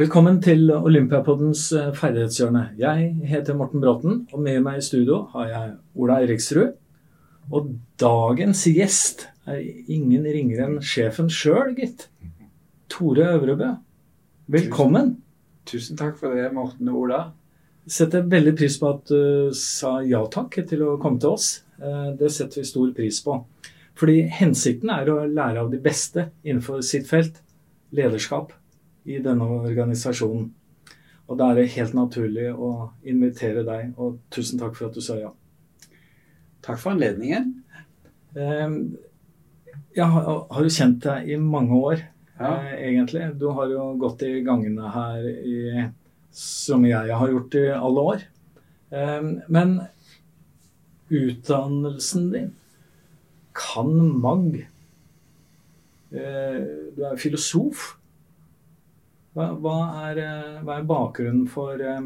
Velkommen til Olympiapoddens eh, ferdighetshjørne. Jeg heter Morten Bråten, og med meg i studio har jeg Ola Eriksrud. Og dagens gjest er ingen ringere enn sjefen sjøl, gitt. Tore Øvrebø. Velkommen. Tusen takk for det, Morten og Ola. Setter veldig pris på at du sa ja takk til å komme til oss. Eh, Det setter vi stor pris på. Fordi hensikten er å lære av de beste innenfor sitt felt, lederskap, i denne organisasjonen. Og da er det helt naturlig å invitere deg, og tusen takk for at du sa ja. Takk for anledningen. Eh, Jeg har har jo kjent deg i mange år, Ja. eh, egentlig. Du har jo gått i gangene her i, som jeg har gjort i alle år. Eh, Men utdannelsen din kan mag. Eh, Du er filosof. Hva, hva, er, eh, hva er bakgrunnen for eh,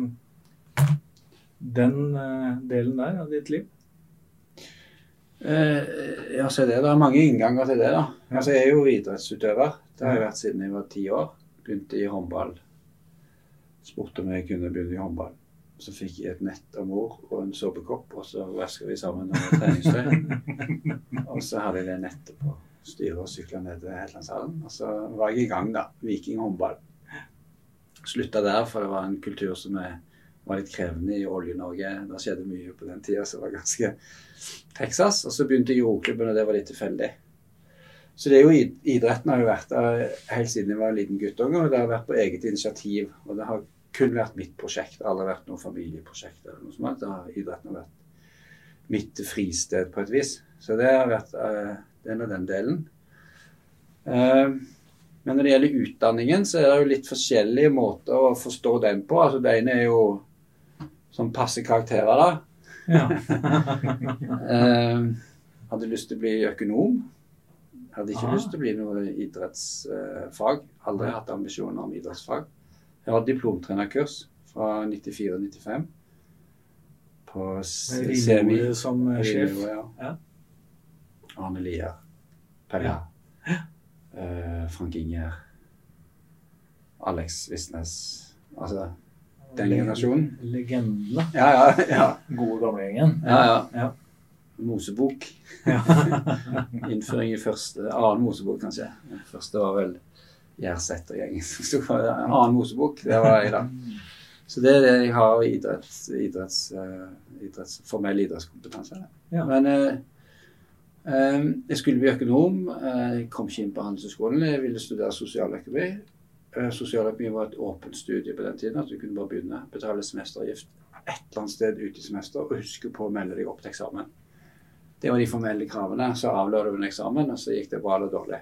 den eh, delen der av ditt liv? Eh, ja, se det. Det er mange innganger til det. da. Altså, Jeg er jo idrettsutøver. Det har jeg vært siden jeg var ti år. Begynte i håndball. Spurte om jeg kunne begynne i håndball. Så fikk jeg et nett av mor og en såpekopp, og så vaska vi sammen med treningstøy. og så hadde jeg det nettet på styret og sykla ned til Hellandshallen. Og så var jeg i gang, da. Viking håndball. Slutta der, for det var en kultur som er, var litt krevende i Olje-Norge. Det skjedde mye på den tida som var ganske Texas. Og så begynte roklubben, og det var litt tilfeldig. Så det er jo idretten har jo vært der helt siden jeg var en liten guttunge, og det har vært på eget initiativ. Og det har kun vært mitt prosjekt. Det har aldri vært noe familieprosjekt eller noe sånt. Da har, idretten vært mitt fristed på et vis. Så det har vært uh, den og den delen. Eh, men når det gjelder utdanningen, så er det jo litt forskjellige måter å forstå den på. Altså Det ene er jo sånn passe karakterer, da. Ja. Eh, hadde lyst til å bli økonom. Hadde ikke Ah. lyst til å bli noe idrettsfag. Aldri hatt ambisjoner om idrettsfag. Jeg har diplomtrenerkurs fra 94-95 på. Rinore som sjef. Ja. Ja. Arne Lier. Pelle. Eh, Frank Inger. Alex Visnes. Altså den generasjonen. Legendene. Ja, ja. ja. Gode gamlegjengen. ja, ja. Ja. Mosebok. Innføring i første Annen Mosebok, kanskje. Den første var vel Gjersettergjengen som sto for det. Annen Mosebok. Det var jeg, da. Så det er det jeg har idretts, idretts, eh, idretts, formell idrettskompetanse. Ja. Men eh, eh, jeg skulle bli økonom. Eh, jeg kom ikke inn på Handelshøyskolen. Jeg ville studere sosialøkonomi. Eh, sosialøkonomi var et åpent studie på den tiden. at Du kunne bare begynne. Betale semesteravgift et eller annet sted ute i semester og huske på å melde deg opp til eksamen. Det var de formelle kravene. Så avla du en eksamen, og så gikk det bra eller dårlig.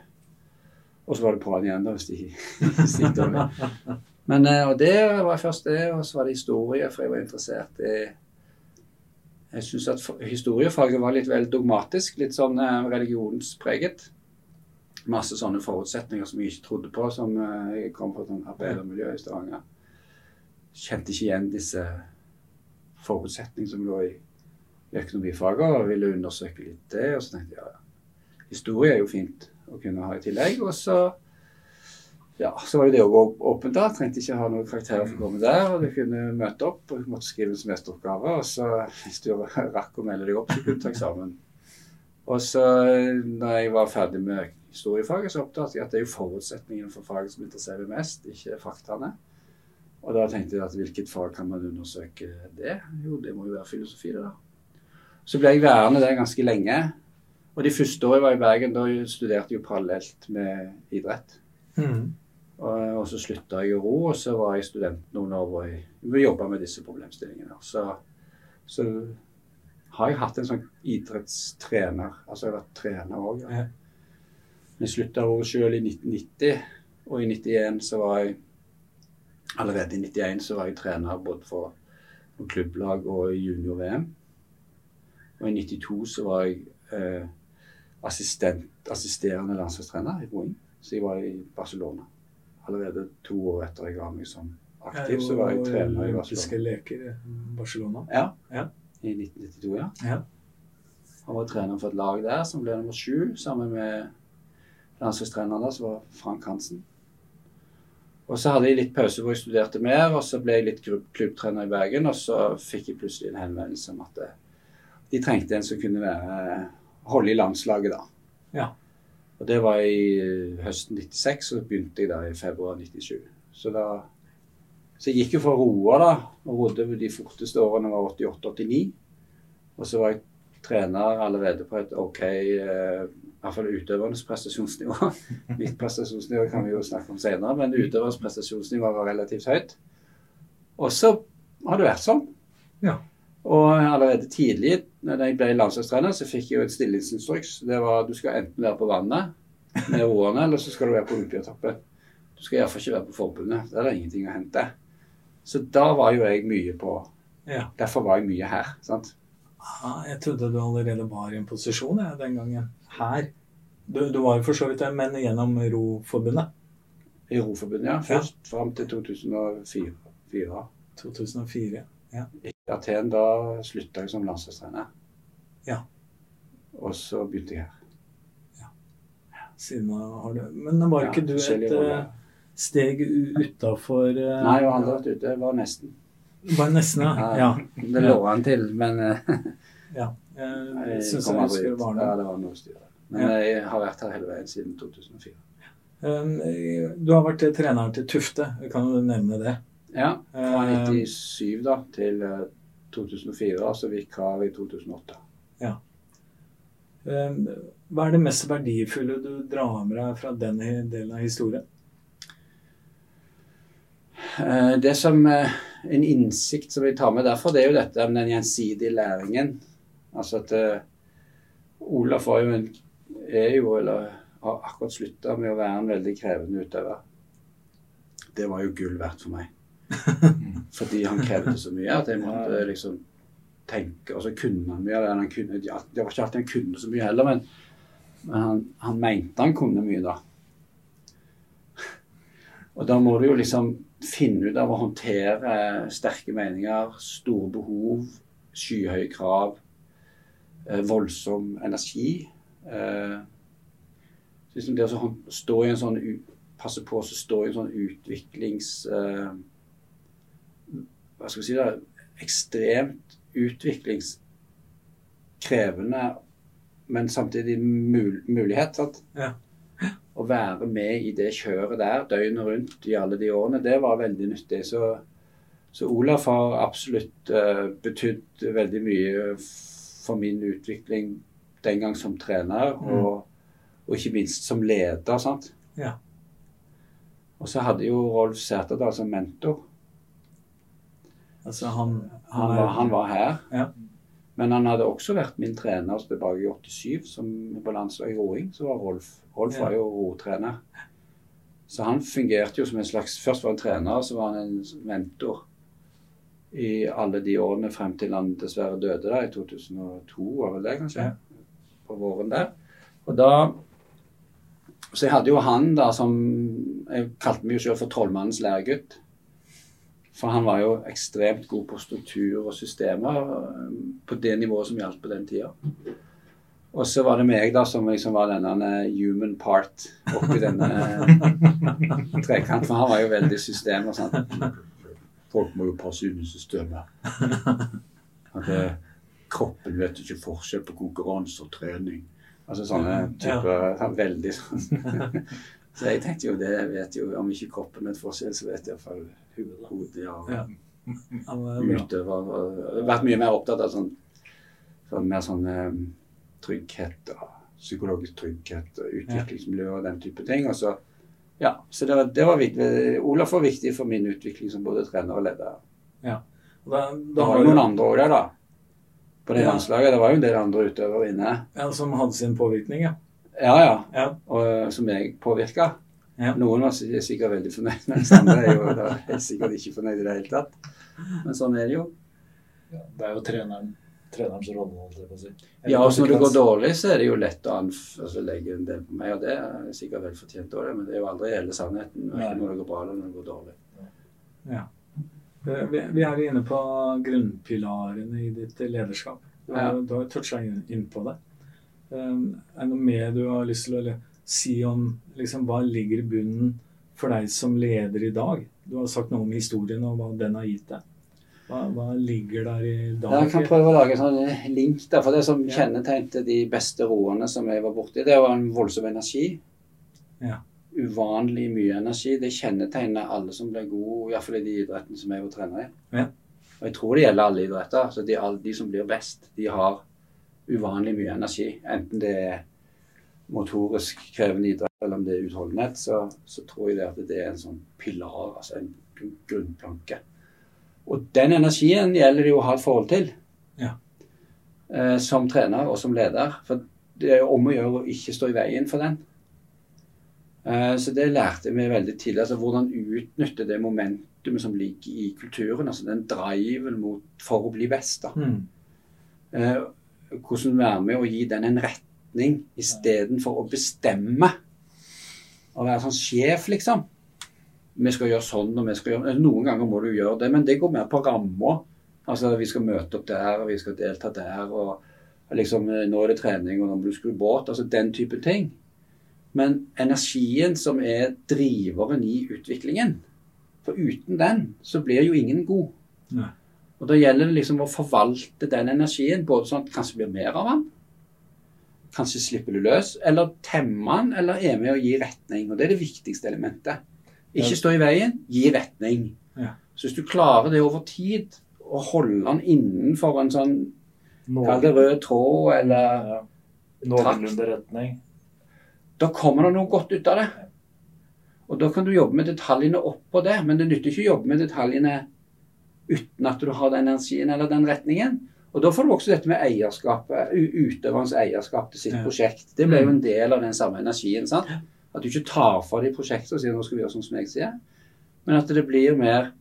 Og så var det på'n igjen da, hvis de gikk dårlig. Men, eh, og det var først det, og så var det historie, for jeg var interessert i Jeg syns at historiefaget var litt vel dogmatisk, litt sånn eh, religionspreget. Masse sånne forutsetninger som jeg ikke trodde på, som eh, jeg kom fra sånn arbeidermiljø i Stavanger. Kjente ikke igjen disse forutsetningene som lå i økonomifaget og ville undersøke litt det. Og så tenkte jeg ja, historie er jo fint å kunne ha i tillegg. Og så ja, så var jo det òg åpent. da, Trengte ikke ha noen karakterer for å komme der. og Du kunne møte opp og måtte skrive en semesteroppgave. Og så hvis du rakk å melde deg opp, så kunne du ta eksamen. Og så når jeg var ferdig med historiefaget, så oppdaget jeg at det er jo forutsetningen for faget som interesserer mest, ikke faktaene. Og da tenkte jeg at hvilket fag kan man undersøke det? Jo, det må jo være filosofi, det da. Så ble jeg værende der ganske lenge. Og de første årene jeg var i Bergen, da studerte jeg jo parallelt med idrett. Mm. Og, så slutta jeg å ro, og så var jeg student noen år og jobba med disse problemstillingene. Så, så har jeg hatt en sånn idrettstrener. Altså jeg har vært trener òg. Ja. Jeg slutta å ro sjøl i 1990, og i 91 så var jeg Allerede i 91 så var jeg trener både for, klubblag og i junior-VM. Og i 92 så var jeg eh, assistent, assisterende landslagstrener i roing. Så jeg var i Barcelona. Allerede to år etter jeg ga meg som aktiv, så var jeg trener i Barcelona. leker i Barcelona. Ja. Ja. I 1992, ja. Ja. Han var trener for et lag der som ble nummer sju, sammen med landslagstreneren der, som var Frank Hansen. Og så hadde jeg litt pause hvor jeg studerte mer, og så ble jeg litt klubb- klubbtrener i Bergen. Og så fikk jeg plutselig en henvendelse om at eh, de trengte en som kunne være, holde i landslaget, da. Ja. Og det var i eh, høsten 96, og så begynte jeg da i februar 97. Så da Så jeg gikk jo for å roe, da. Og rodde de forteste årene var 88-89. Og så var jeg trener allerede på et OK eh, i utøvernes prestasjonsnivå. Mitt prestasjonsnivå kan vi jo snakke om senere, men utøvernes prestasjonsnivå var relativt høyt. Og så har det vært sånn. Ja. Og allerede tidlig, når jeg ble landslagstrener, så fikk jeg jo et stillingsinstruks. Det var du skal enten være på vannet med roerne, eller så skal du være på Olympiatoppen. Du skal iallfall ikke være på forbundet. Der er det ingenting å hente. Så da var jo jeg mye på Ja. Derfor var jeg mye her. sant? Ah, jeg trodde du allerede var i en posisjon jeg, den gangen. Her. Du, du var jo for så vidt det, men gjennom Roforbundet. I Roforbundet, ja. Først fram til 2004. 2004. 2004. I Aten da slutta jeg som landslagstrener. Ja. Og så begynte jeg her. Siden da har du Men var ikke Ja, du et eh, steg utafor Nei, jeg har aldri vært ute. Jeg var nesten. Bare nesten, ja. ja. Det lå han til, men eh, ja. Jeg jeg kom aldri ut. var Ja, det var noe styr. Men Ja. jeg har vært her hele veien siden 2004. Eh, Du har vært eh, treneren til Tufte, kan du nevne det? Ja, fra Eh, 97 da til eh, 2004, altså vikar i 2008. Ja. Hva er det mest verdifulle du drar med deg fra den delen av historien? Eh, Det som eh, En innsikt som vi tar med derfor, det er jo dette med den gjensidige læringen. Altså at eh, Olaf var jo en er jo, eller har akkurat slutta med å være en veldig krevende utøver. Det var jo gull verdt for meg. Fordi han krevde så mye at jeg måtte liksom tenke Og så kunne han mye det. Han kunne, det var ikke alltid han kunne så mye heller, men, men han, han mente han kunne mye da. Og da må du jo liksom finne ut av å håndtere sterke meninger, store behov, skyhøye krav, eh, voldsom energi. Eh, så liksom det å stå i en sånn Passe på å stå i en sånn utviklings... Hva skal vi si da? Ekstremt utviklingskrevende, men samtidig mul mulighet. sant? Ja. Å være med i det kjøret der døgnet rundt i alle de årene, det var veldig nyttig. Så, så Olaf har absolutt uh, betydd veldig mye for min utvikling den gang som trener, Mm. og, og ikke minst som leder. sant? Ja. Og så hadde jo Rolf Sæterdal som mentor. Altså han, Han var, han var her. Ja. Men han hadde også vært min trener tilbake i 87, som på landslaget i roing. Så var Rolf Rolf var jo rotrener. Så han fungerte jo som en slags Først var han trener, så var han en mentor i alle de årene frem til han dessverre døde, da, i 2002, var vel det kanskje? På våren der. Og da Så jeg hadde jo han da som Jeg kalte meg jo selv for trollmannens læregutt. For han var jo ekstremt god på struktur og systemer eh, på det nivået som gjaldt på den tida. Og så var det meg da som liksom var denne human part oppi denne trekanten. For han var jo veldig system og sånn. Folk må jo passe inn i systemet. At det, kroppen vet ikke forskjell på konkurranse og trening. Altså sånne typer sånn Veldig sånn. Så jeg tenkte jo det vet jo Om ikke kroppen vet forskjell, så vet iallfall hodet ja. Ja. Utøver. Vært mye mer opptatt av sånn, sånn mer sånn eh, trygghet og psykologisk trygghet og utviklingsmiljø og den type ting. Og så, ja, så det var, det var viktig. Olaf var viktig for min utvikling som både trener og leder. Da, da Det var jo noen andre òg der, da. På det Ja. landslaget. Det var jo en del andre utøvere inne. ja, som hadde sin påvirkning, ja. Ja, ja. ja. Og, som jeg påvirka. Ja. Noen var sikkert veldig fornøyd, mens andre er jo da helt sikkert ikke fornøyd i det hele tatt. Men sånn er det jo. Ja, det er jo treneren, trenerens rolle, holdt jeg på å si. Ja, og når det går dårlig, så er det jo lett å altså, legge en del på meg. Og det er sikkert vel fortjent òg, men det er jo aldri hele sannheten. Ikke når det går bra eller når det går dårlig. Ja. Vi, vi er inne på grunnpilarene i ditt lederskap. Du har, Ja. du har toucha inn, på det. Um, er det noe mer du har lyst til å si om liksom, hva ligger i bunnen for deg som leder i dag? Du har sagt noe om historien og hva den har gitt deg. Hva, hva ligger der i dag? Jeg kan prøve å lage en sånn link. der, for Det som kjennetegnte de beste roerne som jeg var borti, det var en voldsom energi. Ja. Uvanlig mye energi. Det kjennetegner alle som blir gode, iallfall i de idrettene som jeg var trener i. Ja. Og jeg tror det gjelder alle idretter. så de, alle de som blir best, de har uvanlig mye energi. Enten det er motorisk krevende idrett eller om det er utholdenhet, så, så tror jeg det at det er en sånn pilar, altså en grunnplanke. Og den energien gjelder det jo å ha et forhold til. Ja. Eh, som trener og som leder. For det er om å gjøre å ikke stå i veien for den. Eh, så det lærte vi veldig tidlig. altså Hvordan utnytte det momentumet som ligger i kulturen. altså Den driven mot, for å bli best. da. Mm. Eh, hvordan være med å gi den en retning istedenfor å bestemme. Å være sånn sjef, liksom. Vi skal gjøre sånn, og vi skal gjøre Noen ganger må du gjøre det, men det går mer på ramma. Altså, vi skal møte opp der, og vi skal delta der, og liksom Nå er det trening, og nå må du skru båt. Altså den type ting. Men energien som er driveren i utviklingen For uten den så blir jo ingen god. Nei. Og Da gjelder det liksom å forvalte den energien, både sånn at det kanskje blir mer av den, kanskje slipper du løs, eller temmer den, eller er med å gi retning. Og Det er det viktigste elementet. Ikke stå i veien, gi retning. Ja. Så hvis du klarer det over tid, å holde den innenfor en sånn Kall det rød tråd, eller ja. Noenlunde retning. Da kommer det noe godt ut av det. Og da kan du jobbe med detaljene oppå det, men det nytter ikke å jobbe med detaljene uten at du har den energien eller den retningen. Og da får du også dette med eierskapet, utøverens eierskap til sitt Ja. prosjekt. Det blir jo en del av den samme energien. sant? At du ikke tar fra de prosjektene og sier nå skal vi gjøre sånn som jeg sier, men at det blir mer,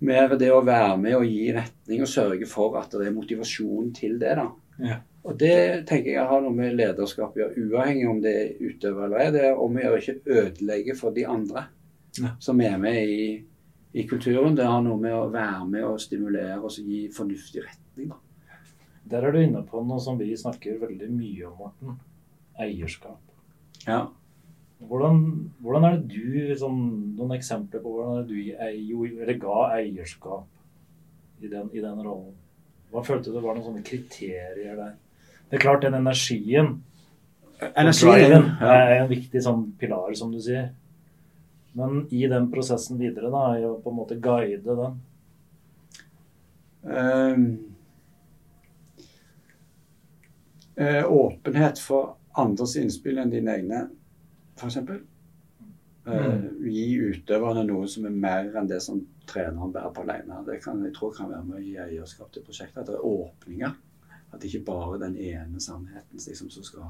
mer det å være med og gi retning og sørge for at det er motivasjon til det. da. Ja. Og det tenker jeg har noe med lederskap å gjøre, uavhengig om det er utøver eller ei. Det er om å gjøre ikke ødelegge for de andre Ja. som er med i, i kulturen. Det har noe med å være med og stimulere og gi fornuftig retning. da. Der er du inne på noe som vi snakker veldig mye om, Morten. Eierskap. Ja. Hvordan, hvordan er det du liksom, Noen eksempler på hvordan er du ei- eller ga eierskap i den, i den rollen? Hva følte du var noen sånne kriterier der? Det er klart, den energien Energien ja. er en viktig sånn pilar, som du sier. Men i den prosessen videre, da, er å på en måte guide den Ehm, eh, åpenhet for andres innspill enn dine egne, f.eks. Uh, gi utøverne noe som er mer enn det som treneren bærer på alene. Det kan, jeg tror kan være med å gi eierskap til prosjektet. At det er åpninger. At det ikke bare er den ene sannheten liksom, som skal,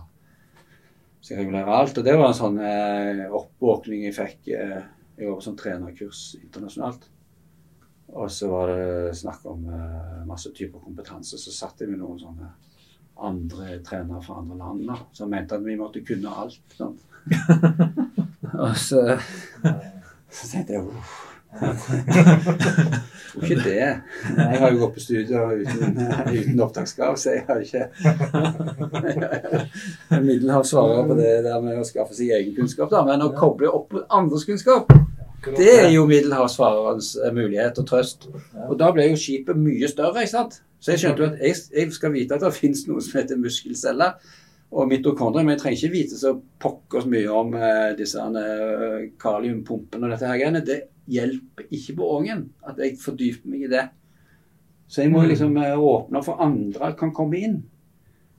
skal regulere alt. Og Det var en sånn eh, oppvåkning jeg fikk. Eh, jeg var på sånn trenerkurs internasjonalt. Og så var det snakk om eh, masse typer kompetanse. Så satt jeg med noen sånne andre trenere fra andre land da, som mente at vi måtte kunne alt. Sånn. og så, så tenkte jeg uff. Tror ikke det. Jeg har jo gått på studier uten, uten opptakskrav, så jeg har ikke Middelhav svarer på det der med å skaffe seg egen kunnskap, da. Men å koble opp andres kunnskap, det er jo middelhavsfarerens eh, mulighet og trøst. Og da ble jo skipet mye større, ikke sant. Så jeg skjønte jo at jeg, jeg skal vite at det finnes noe som heter muskelceller og mitokondrier, men jeg trenger ikke vite så pokkers mye om eh, disse eh, kaliumpumpene og dette her greiene. Det hjelper ikke på ången at jeg fordyper meg i det. Så jeg må liksom eh, åpne for andre kan komme inn.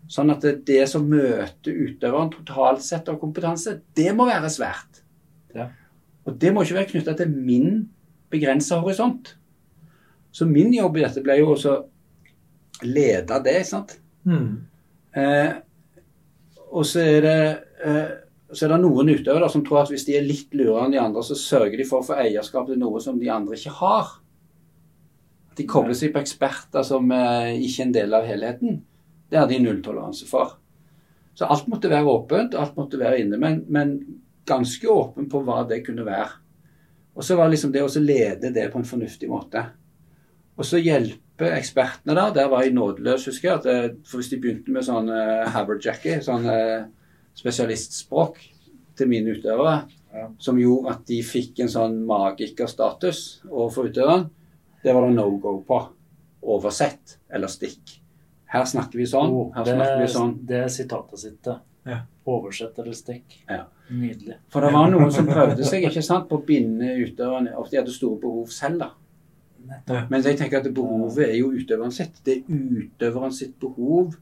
Sånn at det, det som møter utøveren totalt sett av kompetanse, det må være svært. Ja. Og det må ikke være knytta til min begrensa horisont. Så min jobb i dette ble jo også lede det, ikke sant. Mm. Eh, og så er det eh, så er det noen utøvere som tror at hvis de er litt lurere enn de andre, så sørger de for å få eierskap til noe som de andre ikke har. At de kobler seg på eksperter som eh, ikke er en del av helheten. Det har de nulltoleranse for. Så alt måtte være åpent, alt måtte være inne, men, men ganske åpen på hva det kunne være. Og så var det liksom det å lede det på en fornuftig måte. Og så hjelpe ekspertene der. Der var jeg nådeløs, husker jeg. At, eh, for hvis de begynte med sånn uh, haverjacky, sånn uh, spesialistspråk til mine utøvere, Ja. som gjorde at de fikk en sånn magikerstatus overfor utøveren, det var det no go på. Oversett eller stikk. Her snakker vi sånn, Oh, her det, snakker vi sånn. det er sitatet sitt, det. Ja. Oversett eller stikk. Ja. Nydelig. For det var noen som prøvde seg ikke sant, på å binde utøverne, og de hadde store behov selv. da. Nettopp. Men jeg tenker at behovet er jo utøveren sitt. Det er utøveren sitt behov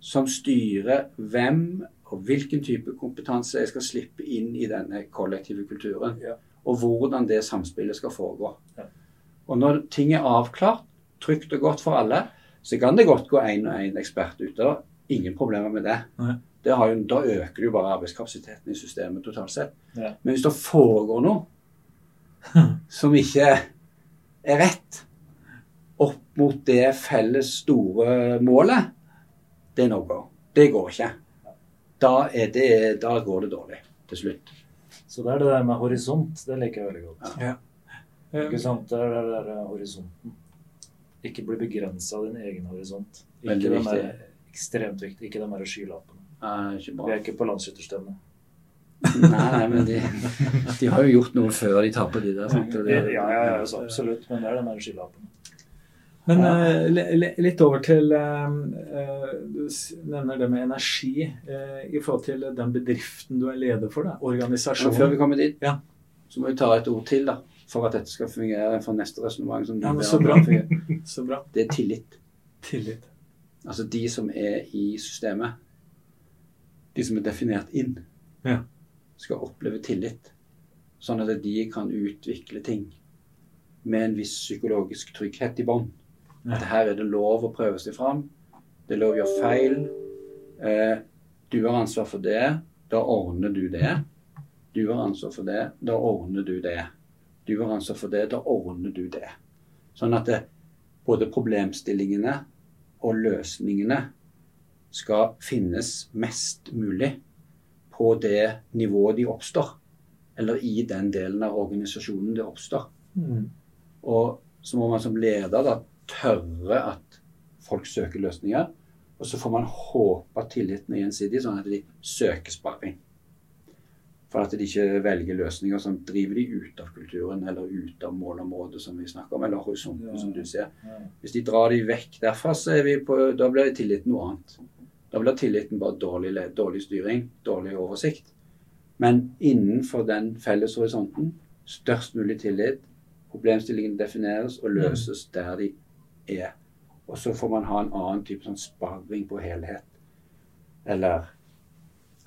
som styrer hvem og hvilken type kompetanse jeg skal slippe inn i denne kollektive kulturen. Ja. Og hvordan det samspillet skal foregå. Ja. Og når ting er avklart, trygt og godt for alle, så kan det godt gå én og én ekspert utøver. Ingen problemer med det. Det har jo, da øker du bare arbeidskapasiteten i systemet totalt sett. Ja. Men hvis det foregår noe som ikke er rett opp mot det felles store målet, det er noe. Det går ikke. Da, er det, da går det dårlig til slutt. Så det er det der med horisont. Det liker jeg veldig godt. Ja. Eh, Ikke sant? Det er det der horisonten. Ikke bli begrensa av din egen horisont. Ikke Veldig viktig. ekstremt viktig. Ikke de der skylappen. Eh, ikke Vi er ikke på landsskytterstevne. Nei, nei, men de, de har jo gjort noe før de tar på de der. Sant? Det, Ja, det- ja, ja, så absolutt. Men det er den der skylappen. Men Ja. li- litt over til eh, eh, Du nevner det med energi uh, i forhold til den bedriften du er leder for. Da. Men før vi kommer dit, Ja. så må vi ta et ord til da, for at dette skal fungere for neste resonnement. som Ja, så bra. Så bra. Det er tillit. Tillit. Altså de som er i systemet, de som er definert inn, Ja. Skal oppleve tillit. Sånn at de kan utvikle ting med en viss psykologisk trygghet i bånn. At her er det lov å prøve seg fram. Det er lov å gjøre feil. Eh, du har ansvar for det. Da ordner du det. Du har ansvar for det. Da ordner du det. Du har ansvar for det. Da ordner du det. Sånn at det, både problemstillingene og løsningene skal finnes mest mulig på det nivået de oppstår. Eller i den delen av organisasjonen det oppstår. Mm. Og så må man som leder da tørre at folk søker løsninger. Og så får man håpe at tilliten er gjensidig, sånn at de søker sparring. For at de ikke velger løsninger som driver de ut av kulturen eller ut av målområdet som vi snakker om, eller horisonten, Ja. som du ser. Hvis de drar de vekk derfra, så er vi på, da blir tilliten noe annet. Da blir tilliten bare dårlig, dårlig styring, dårlig oversikt. Men innenfor den felles horisonten, størst mulig tillit, problemstillingene defineres og løses der de er. Og så får man ha en annen type sånn sparring på helhet. Eller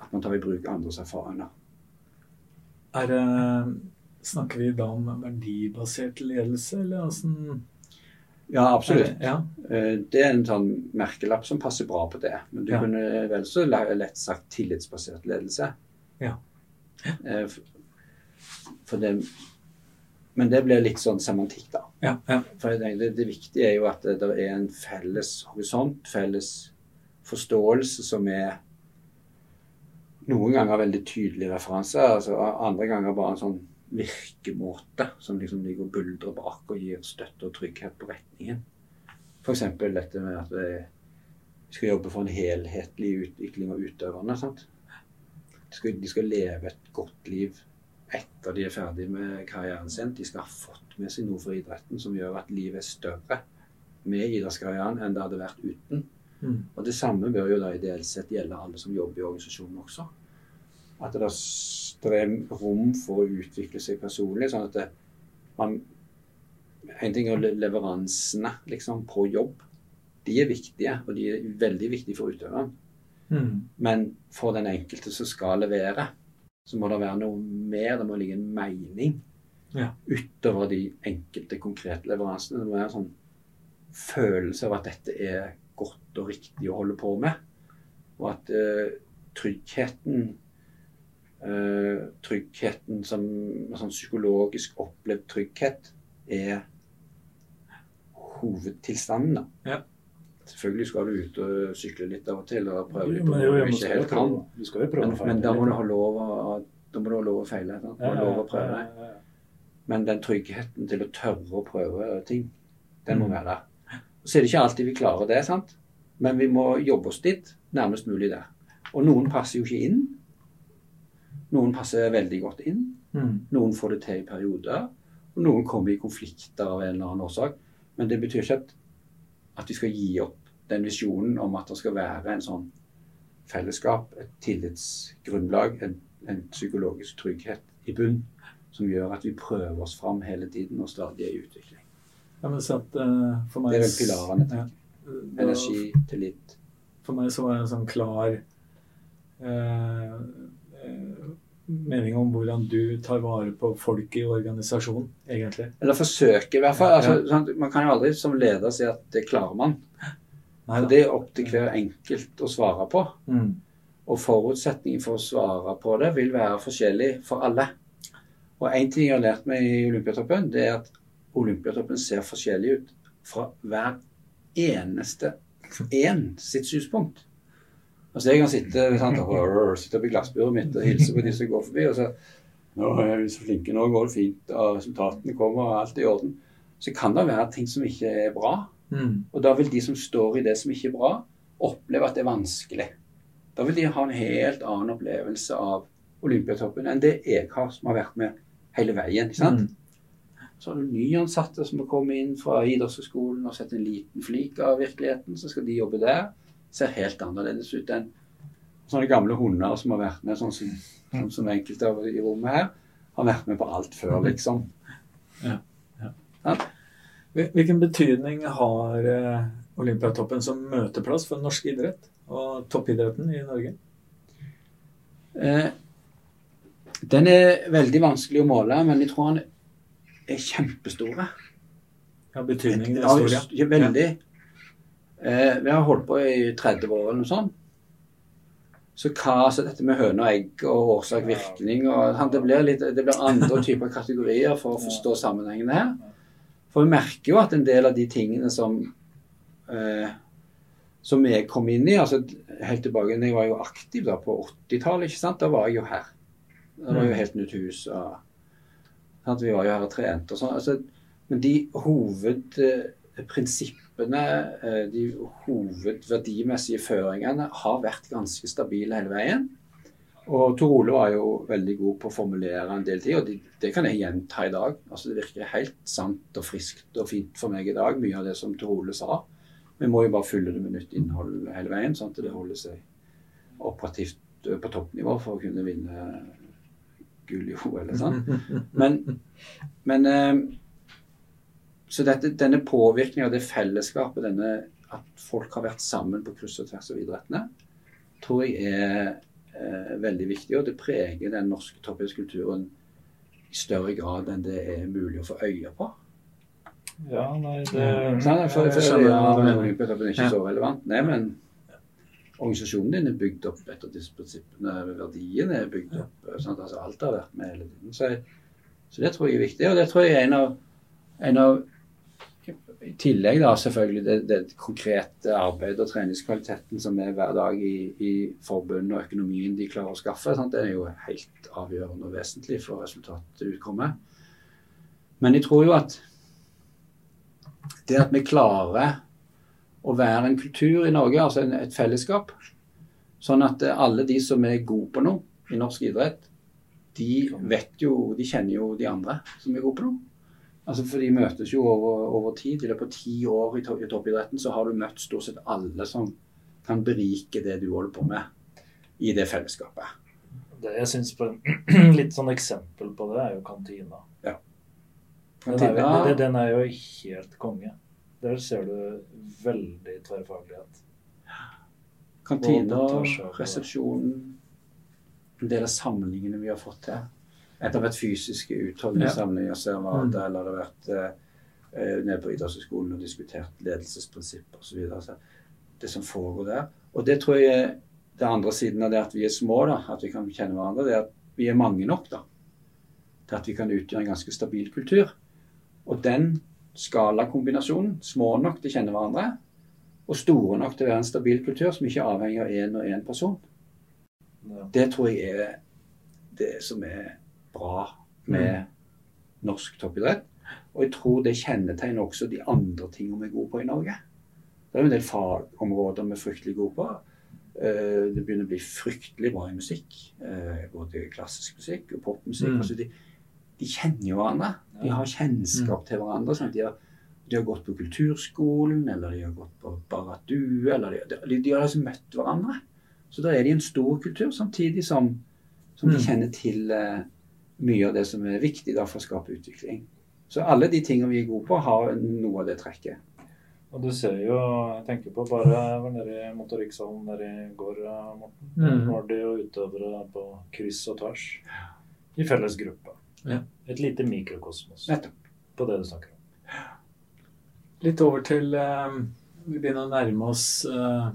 at man tar i bruk andres erfaringer. Er snakker vi da om verdibasert ledelse, eller åssen Ja, absolutt. Ja. Eh, Det er en sånn merkelapp som passer bra på det. Men du Ja. kunne vel så le- lett sagt tillitsbasert ledelse. Ja. ja. For det, men det blir litt sånn semantikk, da. Ja, ja. For det, det viktige er jo at det, det er en felles horisont, felles forståelse som er noen ganger veldig tydelig referanse, altså andre ganger bare en sånn virkemåte som liksom ligger og buldrer bak og gir støtte og trygghet på retningen. F.eks. dette med at vi skal jobbe for en helhetlig utvikling av utøverne. sant? De skal, de skal leve et godt liv etter de er ferdig med karrieren sin. De skal ha fått med seg noe fra idretten som gjør at livet er større med idrettskarrieren enn det hadde vært uten. Mm. Og det samme bør jo da ideelt sett gjelde alle som jobber i organisasjonen også. At det s- det er rom for å utvikle seg personlig, sånn at det, man En ting er leveransene liksom, på jobb. De er viktige, og de er veldig viktige for utøveren. Mm. Men for den enkelte som skal levere, så må det være noe mer. Det må ligge en mening Ja. utover de enkelte konkrete leveransene. Det må være en sånn følelse av at dette er godt og riktig å holde på med. Og at uh, tryggheten Tryggheten som sånn psykologisk opplevd trygghet er hovedtilstanden. da. Ja. Selvfølgelig skal du ut og sykle litt av og til og prøve litt på noe du ikke helt kan. Du skal jo prøve Men, men da må du ha lov å, da må du ha lov å feile. Da. Du må ha lov å prøve. Ja, ja, ja. Men den tryggheten til å tørre å prøve ting, den må Mm. være der. Så er det ikke alltid vi klarer det, sant? men vi må jobbe oss dit nærmest mulig der. Og noen passer jo ikke inn. Noen passer veldig godt inn. Mm. Noen får det til i perioder. Og noen kommer i konflikter av en eller annen årsak. Men det betyr ikke at, at vi skal gi opp den visjonen om at det skal være en sånn fellesskap, et tillitsgrunnlag, en, en psykologisk trygghet i bunn, som gjør at vi prøver oss fram hele tiden og stadig er i utvikling. Ja, men så at, eh, for meg, Det er vel pilarene, Ja. tenker jeg. Energi, tillit. For meg så var det en sånn klar eh, eh, mening om hvordan du tar vare på folk i organisasjonen, egentlig. Eller forsøker, i hvert fall. Ja, Ja. sant? Man kan jo aldri som leder si at det klarer man. Nei For det er opp til hver enkelt å svare på. Mm. Og forutsetningen for å svare på det vil være forskjellig for alle. Og én ting jeg har lært meg i Olympiatoppen, det er at Olympiatoppen ser forskjellig ut fra hver eneste en sitt synspunkt. Altså Jeg kan sitte, sant, og sitte oppe i glassburet mitt og hilse på de som går forbi. og så nå er vi så flinke, nå går det fint, og resultatene kommer, og alt er i orden. Så kan det være ting som ikke er bra. Mm. Og da vil de som står i det som ikke er bra, oppleve at det er vanskelig. Da vil de ha en helt annen opplevelse av Olympiatoppen enn det jeg har, som har vært med hele veien. ikke sant? Mm. Så har du nyansatte som har kommet inn fra idrettshøyskolen og sett en liten flik av virkeligheten. Så skal de jobbe der. Ser helt annerledes ut enn sånne gamle hunder som har vært med, sånn som, sånn som enkelte av i rommet her. Har vært med på alt før, liksom. ja Hvilken betydning har eh, Olympiatoppen som møteplass for norsk idrett og toppidretten i Norge? Eh, den er veldig vanskelig å måle, men jeg tror han er kjempestor. Ja, betydningen er stor, ja. ja, veldig. Eh, vi har holdt på i 30 år eller noe sånt. Så hva så dette med høne og egg og årsak-virkning og sant, det, blir litt, det blir andre typer kategorier for å forstå sammenhengene her. For vi merker jo at en del av de tingene som eh, som jeg kom inn i altså helt tilbake, Jeg var jo aktiv da på 80-tallet. Da var jeg jo her. Det var jo Mm. helt nytt hus. og sant? Vi var jo her og trente og sånn. Altså, men de hovedprinsippene, eh, de hovedverdimessige føringene, har vært ganske stabile hele veien. Og Tor Ole var jo veldig god på å formulere en del ting, og det, det kan jeg gjenta i dag. Altså Det virker helt sant og friskt og fint for meg i dag, mye av det som Tor Ole sa. Vi må jo bare fylle det med nytt innhold hele veien, sånn at det holder seg operativt på toppnivå for å kunne vinne gull i OL. Sånn. Men, men eh, Så dette, denne påvirkningen av det fellesskapet, denne at folk har vært sammen på kryss og tvers av idrettene, tror jeg er eh, veldig viktig. Og det preger den norske toppidrettskulturen i større grad enn det er mulig å få øye på. Ja, nei, det Nei, for, for, hva ja. Olympiatoppen er ikke så relevant. Nei, men organisasjonen din er bygd opp etter disse prinsippene. Verdiene er bygd opp. Sånn, Altså, alt har vært med hele tiden. Så, så det tror jeg er viktig. Og det tror jeg er en av, en av I tillegg da selvfølgelig det, det konkrete arbeidet og treningskvaliteten som er hver dag i, i forbundet og økonomien de klarer å skaffe, sant? det er jo helt avgjørende og vesentlig for resultatet utkommet. Men jeg tror jo at det at vi klarer å være en kultur i Norge, altså en, et fellesskap, sånn at alle de som er gode på noe i norsk idrett, de vet jo, de kjenner jo de andre som er gode på noe. Altså For de møtes jo over, over tid. I løpet av ti år i, i toppidretten så har du møtt stort sett alle som kan berike det du holder på med i det fellesskapet. Det jeg synes på Litt sånn eksempel på det er jo kantina. Ja. Den er, jo, Kantina- den er jo helt konge. Der ser du veldig tverrfaglighet. Kantina, resepsjonen, en del av samlingene vi har fått til. Etter det ha vært fysiske var Mm. det, eller det har vært eh, eh, nede på idrettshøyskolen og diskutert ledelsesprinsipper osv. Det som foregår der. Og det tror jeg er det andre siden av det at vi er små, da, at vi kan kjenne hverandre, det er at vi er mange nok da, til at vi kan utgjøre en ganske stabil kultur. Og den skalakombinasjonen, små nok til å kjenne hverandre, og store nok til å være en stabil kultur som ikke er avhengig av én og én person. Ja. Det tror jeg er det som er bra med norsk toppidrett. Og jeg tror det kjennetegner også de andre tingene vi er gode på i Norge. Det er jo en del fagområder vi er fryktelig gode på. Eh, det begynner å bli fryktelig bra i musikk. eh, Både klassisk musikk og popmusikk. Mm. Altså de, de kjenner jo hverandre. De har kjennskap til hverandre. Sånn de, har, de har gått på kulturskolen, eller de har gått på Baradue, eller de, de, de har liksom møtt hverandre. Så da er de en stor kultur, samtidig som, som de Mm. kjenner til eh, mye av det som er viktig da, for å skape utvikling. Så alle de tingene vi er gode på, har noe av det trekket. Og du ser jo, jeg tenker på bare jeg var nede i motorikksalen der i går, eh, Morten. Mm. Var det jo utøvere på kryss og tvers i felles gruppe. Ja. Et lite mikrokosmos Nettopp. på det du snakker om. Litt over til eh, Vi begynner å nærme oss uh,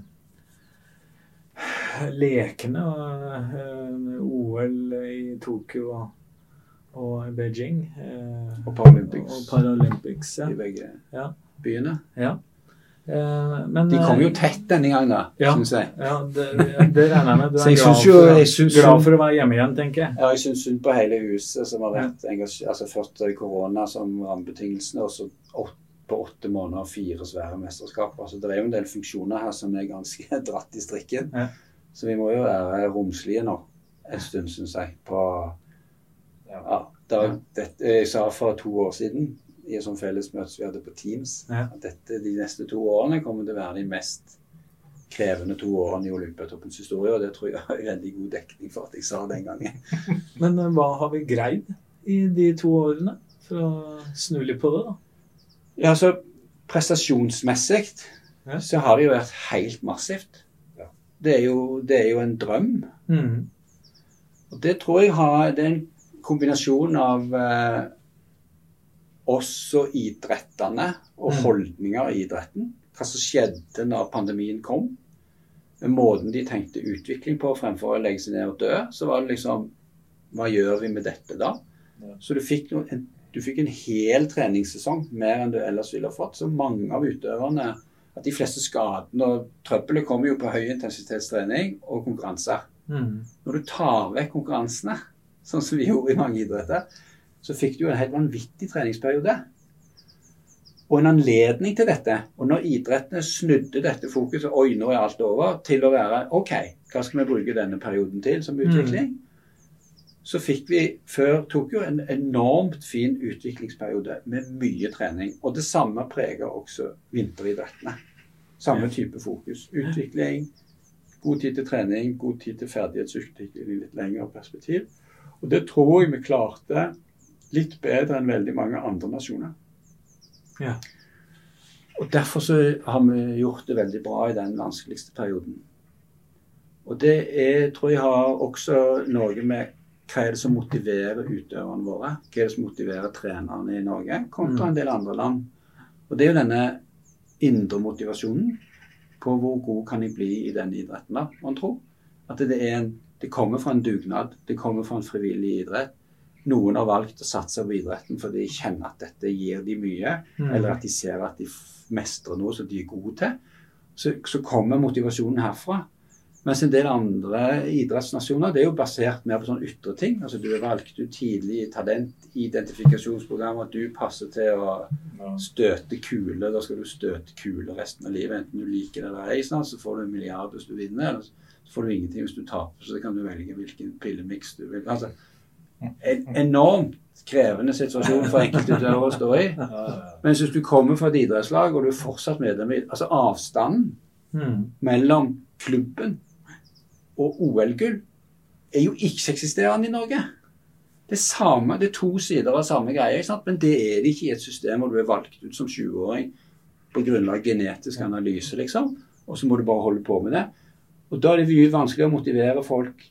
lekene og eh, OL i Tokyo og, og Beijing. eh, Og Paralympics. Og Paralympics ja. I begge Ja. byene. ja. Eh, men, De kom jo eh, tett denne gangen, da, Ja. syns jeg. Ja, det, det regner jeg med. Du er jeg glad, jo- for, jeg synes glad for å være hjemme igjen, tenker jeg. Ja, jeg syns synd på hele huset som har vært engasjert. Altså først korona som rammebetingelsene, og så åt, på åtte måneder fire svære mesterskap. Altså det er jo en del funksjoner her som er ganske dratt i strikken. Ja. Så vi må jo være romslige nå en stund, syns jeg. På Ja. da, det, Jeg sa for to år siden i et sånt fellesmøte vi hadde på Teams, at dette, de neste to årene kommer til å være de mest krevende to årene i Olympiatoppens historie, og det tror jeg er veldig god dekning for at jeg sa den gangen. Men eh, hva har vi greid i de to årene? For å snu litt på det, da. Ja, så prestasjonsmessig Ja. så har det jo vært helt massivt. Ja. Det, er jo, det er jo en drøm. Mm. Og det tror jeg har Det er en kombinasjon av eh, oss og idrettene og Mm. holdninger i idretten. Hva som skjedde når pandemien kom. Måten de tenkte utvikling på fremfor å legge seg ned og dø. Så var det liksom Hva gjør vi med dette da? Så du fikk, noe, en, du fikk en hel treningssesong, mer enn du ellers ville fått. Så mange av utøverne at de fleste skadene og trøbbelet kommer jo på høy intensitetstrening og konkurranser. Mm. Når du tar vekk konkurransene, sånn som vi gjorde i mange idretter, så fikk du jo en helt vanvittig treningsperiode. Og en anledning til dette. Og når idrettene snudde dette fokuset Oi, nå er alt over, til å være OK, hva skal vi bruke denne perioden til som utvikling? Så fikk vi før Tokyo en enormt fin utviklingsperiode med mye trening. Og det samme preger også vinteridrettene. Samme type fokus. Utvikling, god tid til trening, god tid til ferdighetsutvikling i litt lengre perspektiv. Og det tror jeg vi klarte litt bedre enn veldig mange andre nasjoner. Ja. Og derfor så har vi gjort det veldig bra i den vanskeligste perioden. Og det er, tror jeg har også noe med hva er det som motiverer utøverne våre? Hva er det som motiverer trenerne i Norge kontra Mm. en del andre land? Og det er jo denne indre motivasjonen på hvor god kan jeg bli i denne idretten, da, man tror. At det, er en, det kommer fra en dugnad, det kommer fra en frivillig idrett. Noen har valgt å satse på idretten fordi de kjenner at dette gir de mye, Mm. eller at de ser at de mestrer noe som de er gode til. Så, så kommer motivasjonen herfra. Mens en del andre idrettsnasjoner det er jo basert mer på sånne ytre ting. Altså Du er valgt ut tidlig i talentidentifikasjonsprogram, at du passer til å støte kule. Da skal du støte kule resten av livet, enten du liker det eller ei. Så får du en milliard hvis du vinner, eller får du ingenting hvis du taper. Så kan du velge hvilken pillemiks du vil. Altså, en enormt krevende situasjon for enkeltutøvere å stå i. Mens hvis du kommer fra et idrettslag, og du er fortsatt medlem i Altså avstanden Mm. mellom klubben og OL-gull er jo ikke-eksisterende i Norge. Det er, samme, det er to sider av samme greie, men det er det ikke i et system hvor du er valgt ut som 20-åring på grunnlag av genetisk analyse, liksom. Og så må du bare holde på med det. Og da er det mye vanskeligere å motivere folk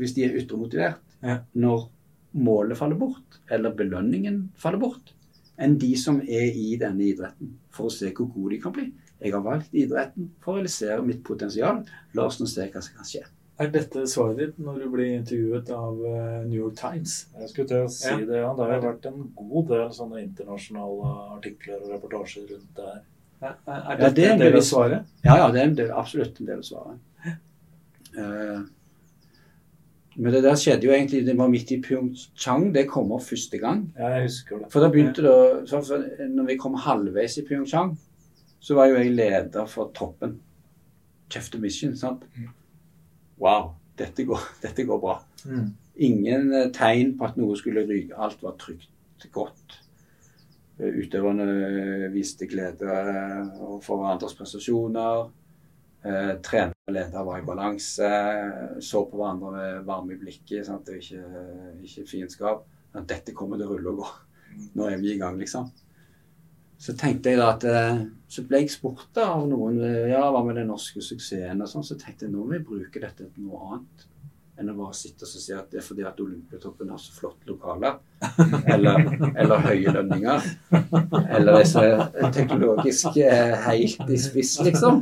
hvis de er ytremotivert, Ja. når målet faller bort, eller belønningen faller bort, enn de som er i denne idretten, for å se hvor gode de kan bli. Jeg har valgt idretten for å realisere mitt potensial. La oss nå se hva som kan skje. Er dette svaret ditt når du blir intervjuet av eh, New York Times? Jeg skulle til å si Ja. det, ja. Det har vært en god del sånne internasjonale artikler og reportasjer rundt det her. Er, er Ja, det er en del av svaret? Ja, ja, det er en del, absolutt en del av svaret. Eh, men det der skjedde jo egentlig Det var midt i Pyeongchang. Det kom opp første gang. Ja, jeg husker det. For da begynte det så Når vi kom halvveis i Pyeongchang, så var jo jeg leder for troppen. kjefte mission. sant? Mm. Wow, dette går, dette går bra. Mm. Ingen eh, tegn på at noe skulle ryke. Alt var trygt, godt. Eh, Utøverne viste glede for hverandres prestasjoner. Eh, trener og leder var i balanse. Så på hverandre med varme i blikket. Sant? Det er ikke, ikke fiendskap. At dette kommer til å rulle og gå. Nå er vi i gang, liksom. Så tenkte jeg da at eh, Så ble jeg spurt av noen eh, Ja, hva med den norske suksessen og sånn. Så tenkte jeg nå må vi bruke dette til noe annet enn å bare sitte og si at det er fordi at Olympiatoppen har så flotte lokaler. Eller, eller høye lønninger. Eller er så teknologisk eh, helt i spiss, liksom.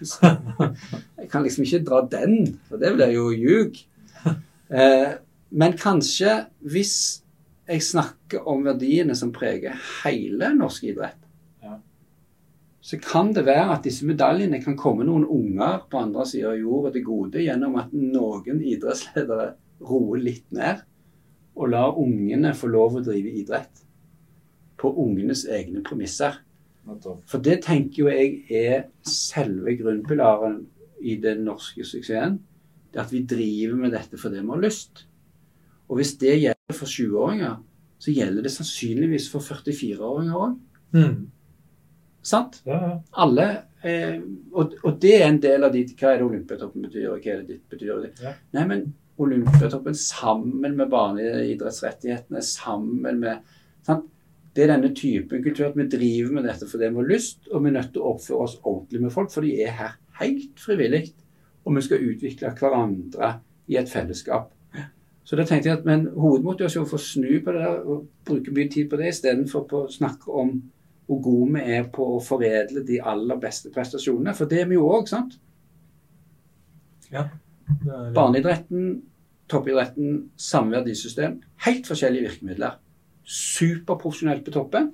Jeg kan liksom ikke dra den, for det blir jo ljug. Eh, men kanskje hvis jeg snakker om verdiene som preger hele norsk idrett, Ja. så kan det være at disse medaljene kan komme noen unger på andre sida av jorda til gode gjennom at noen idrettsledere roer litt ned og lar ungene få lov å drive idrett på ungenes egne premisser. For det tenker jo jeg er selve grunnpilaren i den norske suksessen. Det at vi driver med dette fordi vi har lyst. Og hvis det gjelder for 20-åringer, så gjelder det sannsynligvis for 44-åringer òg. Mm. Sant? Ja, ja. Alle eh, og, og det er en del av de Hva er det Olympiatoppen betyr, og hva er det ditt betyr? Ja. Nei, men Olympiatoppen sammen med barneidrettsrettighetene, sammen med sant? Det er denne typen kultur at vi driver med dette fordi vi har lyst, og vi er nødt til å oppføre oss ordentlig med folk, for de er her helt frivillig. Og vi skal utvikle hverandre i et fellesskap. Så da tenkte jeg at men hovedmotivasjonen for å snu på det der og bruke mye tid på det, istedenfor å snakke om hvor gode vi er på å foredle de aller beste prestasjonene. For det er vi jo òg, sant? Er- Barneidretten, toppidretten, samme verdisystem. Helt forskjellige virkemidler. Superprofesjonelt på toppen,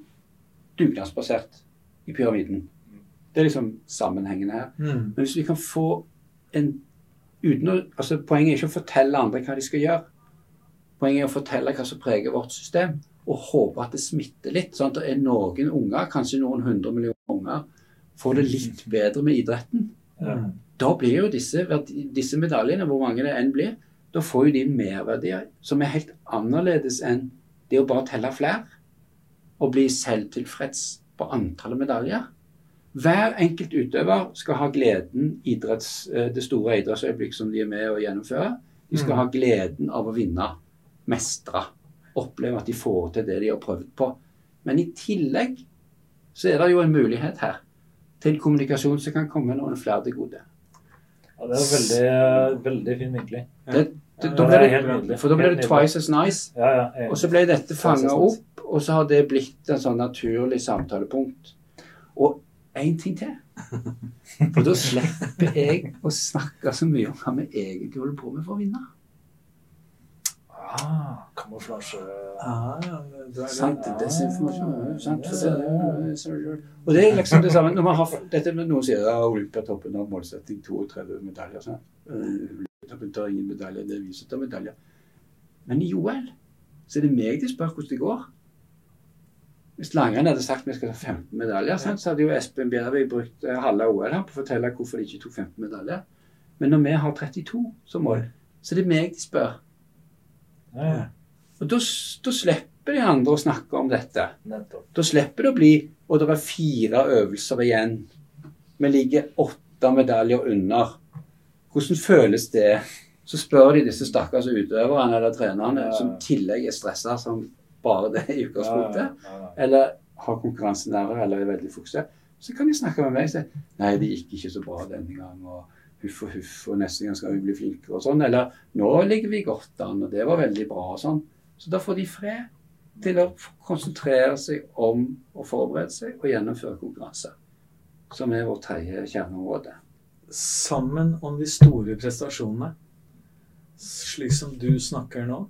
dugnadsbasert i pyramiden. Det er liksom sammenhengen her. Mm. Men hvis vi kan få en uten å, altså Poenget er ikke å fortelle andre hva de skal gjøre. Poenget er å fortelle hva som preger vårt system, og håpe at det smitter litt. sånn at det er noen unger, kanskje noen hundre millioner unger, får det litt bedre med idretten. Mm. Da blir jo disse, disse medaljene, hvor mange det enn blir, da får jo de merverdier som er helt annerledes enn det å bare telle flere. Og bli selvtilfreds på antallet medaljer. Hver enkelt utøver skal ha gleden idretts, eh, det store idrettsøyeblikk som de er med å gjennomføre. De skal Mm. ha gleden av å vinne, mestre, oppleve at de får til det de har prøvd på. Men i tillegg så er det jo en mulighet her til kommunikasjon som kan komme noen flere til gode. Ja, det er veldig, veldig fin vinkling. Det, det, Ja, da ble det, nydelig. for da ble det twice as nice. Ja, ja. jeg- Og så ble dette fanga opp, og så har det blitt en sånn naturlig samtalepunkt. Og én ting til. For da slipper jeg å snakke så mye om hva vi egentlig holder på med for å vinne. Ah, kamuflasje Ah, ja, det Sant? Desinformasjon. Sant? For det, og det er liksom det samme når man har, dette med Noen sier ja, Olympiatoppen har målsetting 32 medaljer. Sant? Eh, er ingen medaljer, det er vi tar medaljer. Men i OL så er det meg de spør hvordan det går. Hvis langrenn hadde sagt vi skal ta 15 medaljer, sant, så hadde jo Espen Bjervik brukt eh, halve OL her på å fortelle hvorfor de ikke tok 15 medaljer. Men når vi har 32 som mål, så er det meg de spør. Ja, ja. Og da, da slipper de andre å snakke om dette. Nettopp. Da slipper det å bli Og det er fire øvelser igjen. Vi ligger åtte medaljer under. Hvordan føles det? Så spør de disse stakkars utøverne eller trenerne som i tillegg er stressa som bare det i utgangspunktet, eller har konkurransenerver eller er veldig fokusert. Så kan de snakke med meg og si nei, det gikk ikke så bra denne gang. og Huff og huff, og neste gang skal vi bli flinkere og sånn. Eller nå ligger vi godt an, og det var veldig bra og sånn. Så da får de fred til å konsentrere seg om å forberede seg og gjennomføre konkurranser. Som er vårt tredje kjerneområde. Sammen om de store prestasjonene. Slik som du snakker nå,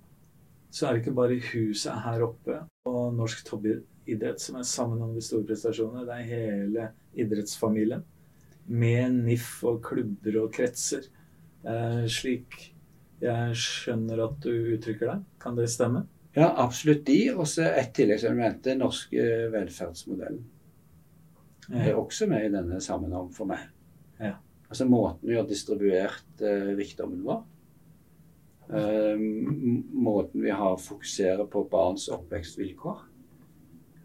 så er det ikke bare huset her oppe og norsk toppidrett som er sammen om de store prestasjonene. Det er hele idrettsfamilien. Med NIF og klubber og kretser. Eh, slik jeg skjønner at du uttrykker deg. Kan det stemme? Ja, absolutt de. Og så et tilleggselement. Den norske velferdsmodellen er også med i denne sammenheng for meg. Ja. Altså måten vi har distribuert eh, rikdommen vår. Eh, måten vi har fokuserer på barns oppvekstvilkår.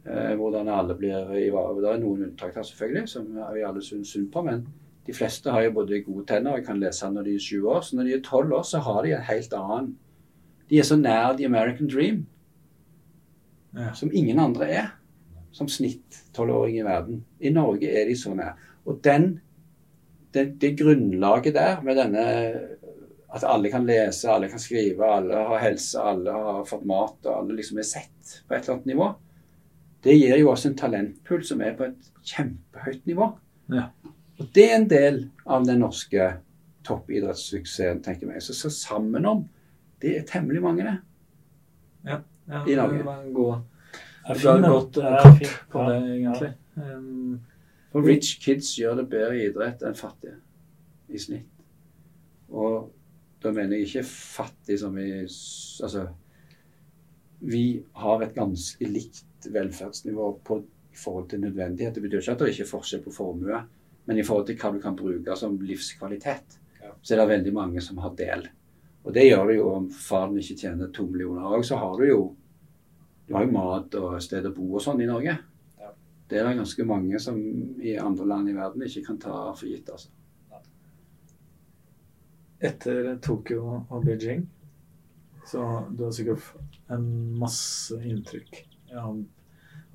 Eh, hvordan alle blir ivaretatt. Det er noen unntak her, selvfølgelig, som vi alle syns synd på. Men de fleste har jo både gode tenner og kan lese når de er sju år. Så når de er tolv år, så har de en helt annen De er så nær the American dream Ja. som ingen andre er. Som snitt tolvåring i verden. I Norge er de så nær. Og den, det, det grunnlaget der med denne At alle kan lese, alle kan skrive, alle har helse, alle har fått mat, og alle liksom er sett på et eller annet nivå, det gir jo også en talentpool som er på et kjempehøyt nivå. Ja. Og det er en del av den norske toppidrettssuksessen, tenker jeg. Så, så sammen om Det er temmelig mange, det. Ja, I Norge. Det var en god Er Det er på Ja. det, egentlig. Um, For rich kids gjør det bedre i idrett enn fattige i snitt. Og da mener jeg ikke fattig som i Altså Vi har et ganske likt velferdsnivå på, i forhold til nødvendighet. Det betyr ikke at det ikke er forskjell på formue, men i forhold til hva du kan bruke som livskvalitet, Ja. så er det veldig mange som har del. Og det gjør det jo om faren ikke tjener to millioner òg, så har du jo du har jo mat og sted å bo og sånn i Norge. Det er det ganske mange som i andre land i verden ikke kan ta for gitt. altså. etter Tokyo og Beijing, så du har sikkert en masse inntrykk av,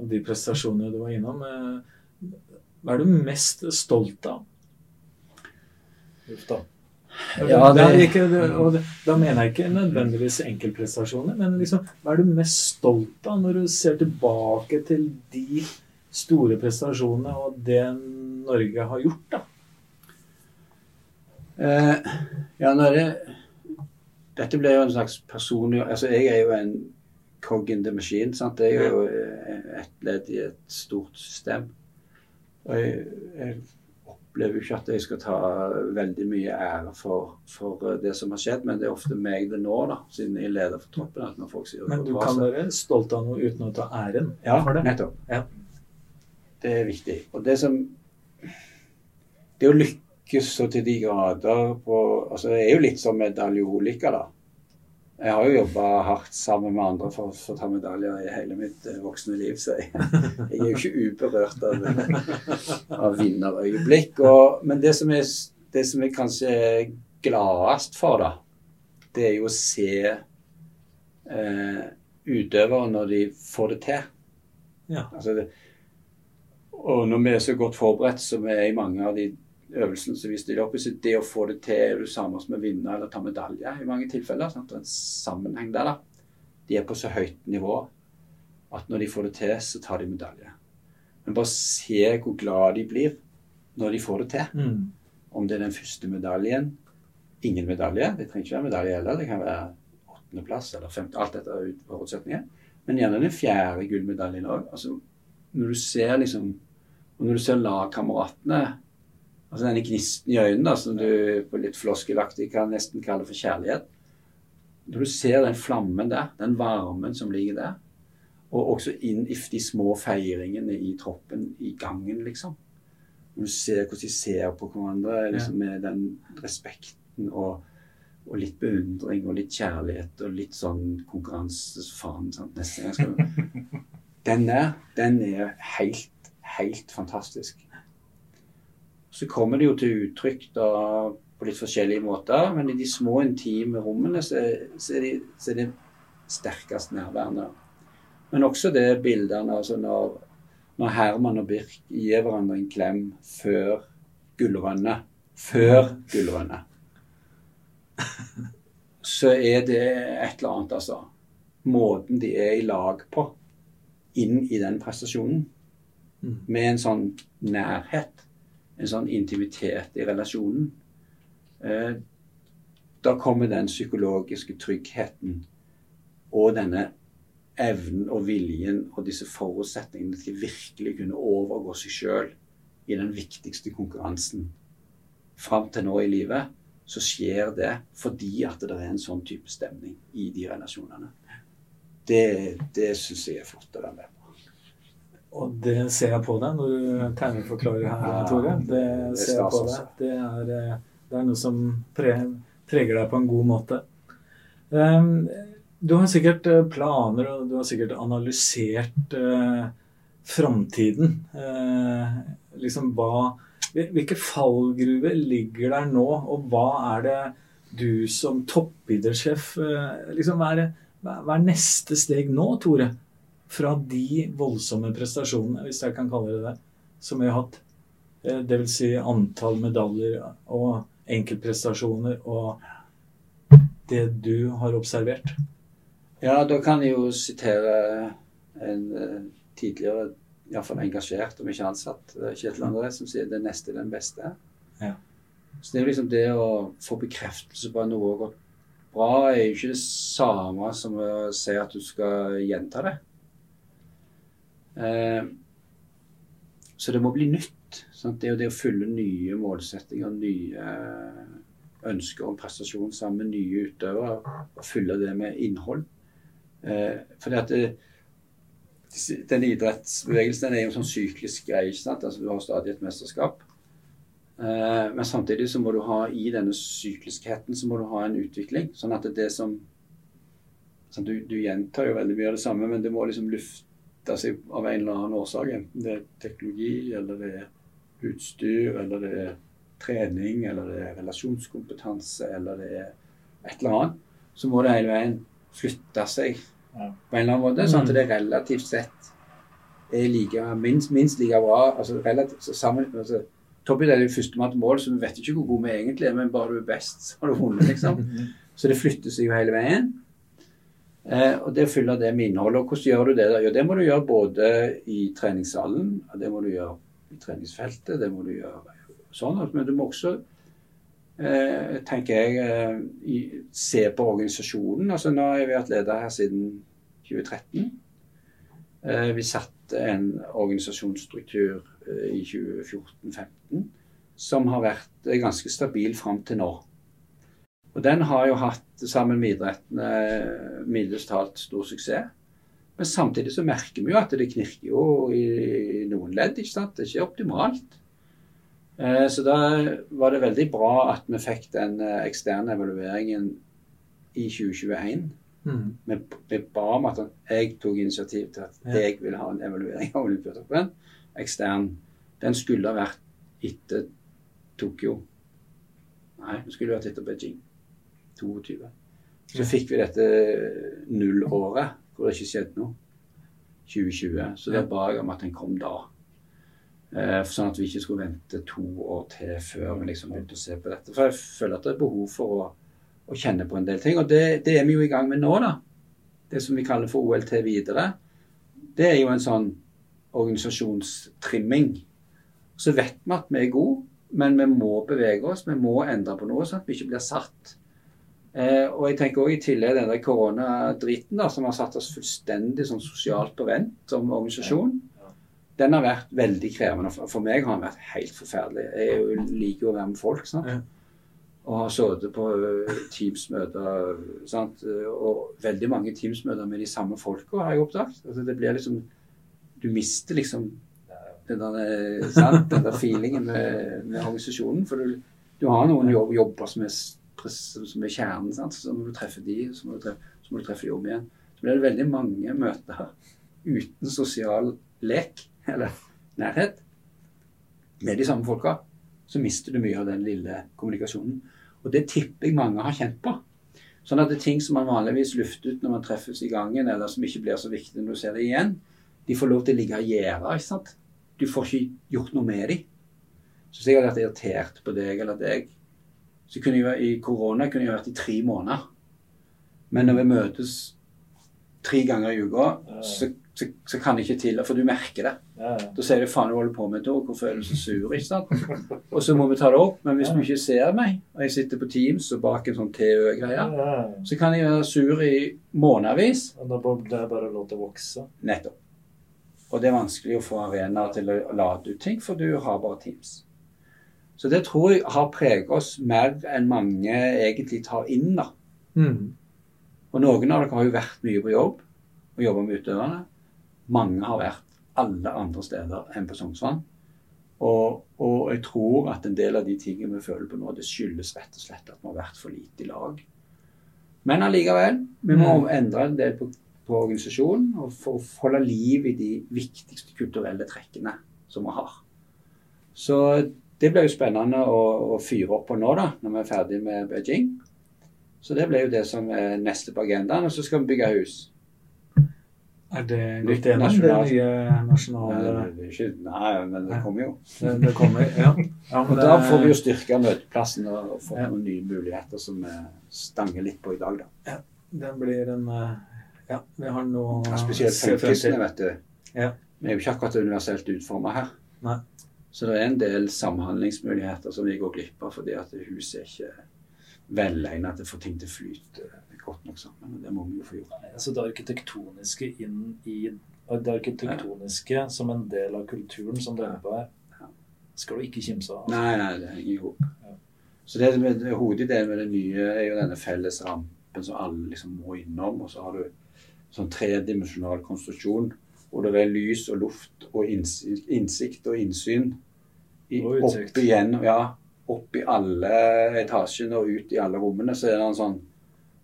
av de prestasjonene du var innom. Eh, Hva er du mest stolt av? Uff da. Ja, det ikke, og da mener jeg ikke nødvendigvis enkeltprestasjoner, men liksom, hva er du mest stolt av når du ser tilbake til de store prestasjonene og det Norge har gjort? da? Eh, ja, nå er det Dette blir jo en slags personlig Altså, jeg er jo en cog in the machine. sant? Jeg er jo eh, et ledd i et stort system. Og jeg, jeg opplever jo ikke at jeg skal ta veldig mye ære for, for eh, det som har skjedd, men det er ofte meg det nå, da, siden jeg er leder for troppen. at når folk sier Men du kan være stolt av noe uten å ta æren Ja, for det. nettopp. Ja. Det er viktig. Og det som Det å lykkes så til de grader på Altså, Det er jo litt som medaljeulykker, da. Jeg har jo jobba hardt sammen med andre for, å ta medaljer i hele mitt eh, voksne liv, så jeg, jeg er jo ikke uberørt av, av vinnerøyeblikk. Og, men det som, er, det som jeg kanskje er gladest for, da, det er jo å se eh, utøvere når de får det til. Ja. Altså det, og når vi er så godt forberedt som vi er i mange av de øvelsene som vi stiller opp i, så det å få det til er det samme som å vinne eller ta medalje i mange tilfeller. Sant? Det er en sammenheng der, da. De er på så høyt nivå at når de får det til, så tar de medalje. Men bare se hvor glad de blir når de får det til. Mm. Om det er den første medaljen Ingen medalje. Det trenger ikke være medalje heller. Det kan være åttendeplass eller femte. Alt dette er ut- forutsetninger. Men gjerne den fjerde gullmedaljen òg. Altså, når du ser liksom Og når du ser lagkameratene Altså denne gnisten i øynene, da, som du på litt floskelaktig kan nesten kalle for kjærlighet. Når du ser den flammen der, den varmen som ligger der, og også inn i de små feiringene i troppen, i gangen, liksom. Når du ser hvordan de ser på hverandre liksom, med den respekten og, og litt beundring og litt kjærlighet og litt sånn konkurransefaen. sant, Neste gang skal du Den der, den er helt, helt fantastisk. Så kommer det jo til uttrykk da på litt forskjellige måter, men i de små, intime rommene så, så, er, de, så er det sterkest nærværende. Men også det bildene altså når, når Herman og Birk gir hverandre en klem før gullrønnet. Før gullrønnet. Så er det et eller annet, altså. Måten de er i lag på inn i den prestasjonen. Mm. Med en sånn nærhet. En sånn intimitet i relasjonen. Eh, da kommer den psykologiske tryggheten og denne evnen og viljen og disse forutsetningene til virkelig kunne overgå seg sjøl i den viktigste konkurransen. Fram til nå i livet så skjer det fordi at det er en sånn type stemning i de relasjonene. Det, det syns jeg er flott med på. Og det ser jeg på deg når du tegneforklarer her, Tore. Det ser jeg på deg. altså. Det er, eh, det er noe som pre preger deg på en god måte. Um, du har sikkert eh, planer, og du har sikkert analysert uh, framtiden. Eh, liksom hva Hvilke fallgruver ligger der nå, og hva er det du som toppidrettssjef eh, liksom, hva, er hva hva er neste steg nå, Tore? Fra de voldsomme prestasjonene, hvis jeg kan kalle det det, som vi har hatt. dvs. det vil si antall medaljer og enkeltprestasjoner og det du har observert. Ja, da kan jeg jo sitere en eh, tidligere iallfall engasjert, om ikke ansatt, eh, Kjetil André, som sier 'det neste er den beste'. Ja. Så det er liksom det å få bekreftelse på at noe har gått bra, er jo ikke det samme som å si at du skal gjenta det. Eh, så det må bli nytt. Sant? Det er jo det å fylle nye målsettinger, nye eh, ønsker om prestasjon sammen med nye utøvere, og fylle det med innhold. Eh, fordi at det, den idrettsbevegelsen den er jo en sånn syklisk greie. ikke sant? Altså Du har stadig et mesterskap. Men samtidig så må du ha i denne sykliskheten så må du ha en utvikling. Sånn at det som sånn, du, du gjentar jo veldig mye av det samme, men det må liksom lufte seg av en eller annen årsak. Enten det er teknologi, eller det er utstyr, eller det er trening, eller det er relasjonskompetanse, eller det er et eller annet. Så må det hele veien flytte seg Ja. på en eller annen måte, sånn at det relativt sett er like, minst, minst like bra. altså relativt sammen, altså, Toppidrett er førstemann til mål, så vi vet ikke hvor god vi egentlig er, men bare du er best, så har du vunnet, liksom. Så det flytter seg jo hele veien. Eh, og det fyller fylle det med innhold. Og hvordan gjør du det? Jo, det må du gjøre både i treningssalen, det må du gjøre i treningsfeltet, det må du gjøre sånn. Men du må også, eh, tenker jeg, eh, i, se på organisasjonen. Altså nå har vi vært leder her siden 2013. Eh, vi satte en organisasjonsstruktur eh, i 2014-2015 som har vært eh, ganske stabil fram til nå. Og den har jo hatt, sammen med idretten, eh, mildest talt stor suksess. Men samtidig så merker vi jo at det knirker jo i noen ledd. ikke sant? Det er ikke optimalt. Eh, Så da var det veldig bra at vi fikk den eh, eksterne evalueringen i 2021. Mm. Vi, vi ba om at jeg tok initiativ til at Ja. jeg ville ha en evaluering av Olympiatoppen. Ekstern. Den skulle ha vært etter Tokyo. Nei, den skulle vært etter Beijing. 22. Så fikk vi dette nullåret hvor det ikke skjedde noe. 2020. Så da Ja. ba jeg om at den kom da. Eh, sånn at vi ikke skulle vente to år til før vi liksom begynte å se på dette. For jeg føler at det er behov for å, å kjenne på en del ting. Og det, det er vi jo i gang med nå, da. Det som vi kaller for OLT videre. Det er jo en sånn organisasjonstrimming. Så vet vi at vi er gode, men vi må bevege oss. Vi må endre på noe, sånn at vi ikke blir satt. Eh, og jeg tenker også i tillegg den der koronadriten da, som har satt oss fullstendig sånn sosialt på vent som organisasjon. Den har vært veldig krevende. For meg har den vært helt forferdelig. Jeg liker jo å være med folk. sant? Og har sittet på ø, Teams-møter. sant? Og veldig mange Teams-møter med de samme folka, har jeg oppdaget. Altså, det blir liksom Du mister liksom den der, sant? Den der feelingen med, med organisasjonen. For du, du har noen jobb, jobber som er, som er kjernen. Sant? Så må du treffe de, så må du treffe, må du treffe de igjen. Så blir det veldig mange møter uten sosial lek eller nærhet med de samme folka. Så mister du mye av den lille kommunikasjonen. Og det tipper jeg mange har kjent på. Sånn at det er ting som man vanligvis lufter ut når man treffes i gangen, eller som ikke blir så viktig når du ser det igjen, de får lov til å ligge og gjerde. Du får ikke gjort noe med dem. Så hvis jeg hadde vært irritert på deg eller deg, så kunne jeg i korona kunne jeg vært i tre måneder. Men når vi møtes tre ganger i uka, så, så, så kan jeg ikke til, for du merker det. Ja. Da sier du faen, du holder på med noe, hvorfor er du så sur? ikke sant? Og så må vi ta det opp. Men hvis du ikke ser meg, og jeg sitter på Teams og bak en sånn TØ-greie, så kan jeg være sur i månedsvis. Og da er det bare lov til å vokse. Nettopp. Og det er vanskelig å få arenaer til å lade ut ting, for du har bare Teams. Så det tror jeg har preget oss mer enn mange egentlig tar inn. da. Mm. Og noen av dere har jo vært mye på jobb og jobba med utøverne. Mange har vært alle andre steder enn på Sognsvann. Og, og, jeg tror at en del av de tingene vi føler på nå, det skyldes rett og slett at vi har vært for lite i lag. Men allikevel, vi må Mm. endre en del på, på organisasjonen og for å holde liv i de viktigste kulturelle trekkene som vi har. Så det blir jo spennende å, å fyre opp på nå, da, når vi er ferdig med Beijing. Så det blir jo det som er neste på agendaen. Og så skal vi bygge hus. Er det gått gjennom, det nasjonalt- nye Nei, nasjonale det er nei, men det kommer jo. det, det kommer, ja. ja Og da får vi jo styrka møteplassen og, og få Ja. noen nye muligheter som vi stanger litt på i dag, da. Ja, den blir en eh, Ja, vi har noe Ja, spesielt til. vet du. Ja. Vi er jo ikke akkurat universelt utforma her. Nei. Så det er en del samhandlingsmuligheter som vi går glipp av fordi at huset er ikke velegnet til å få ting til å flyte godt nok sammen. og Det må vi jo få gjort. Altså det arkitektoniske inn i Det arkitektoniske som en del av kulturen som det på her, skal du ikke kimse av. Nei, nei, det henger i hop. Ja. Så det, med, det hovedideen med det nye er jo denne felles rampen som alle liksom må innom. Og så har du sånn tredimensjonal konstruksjon hvor det er lys og luft og innsikt og innsyn i, opp igjen. Ja, opp i alle etasjene og ut i alle rommene. Så er det en sånn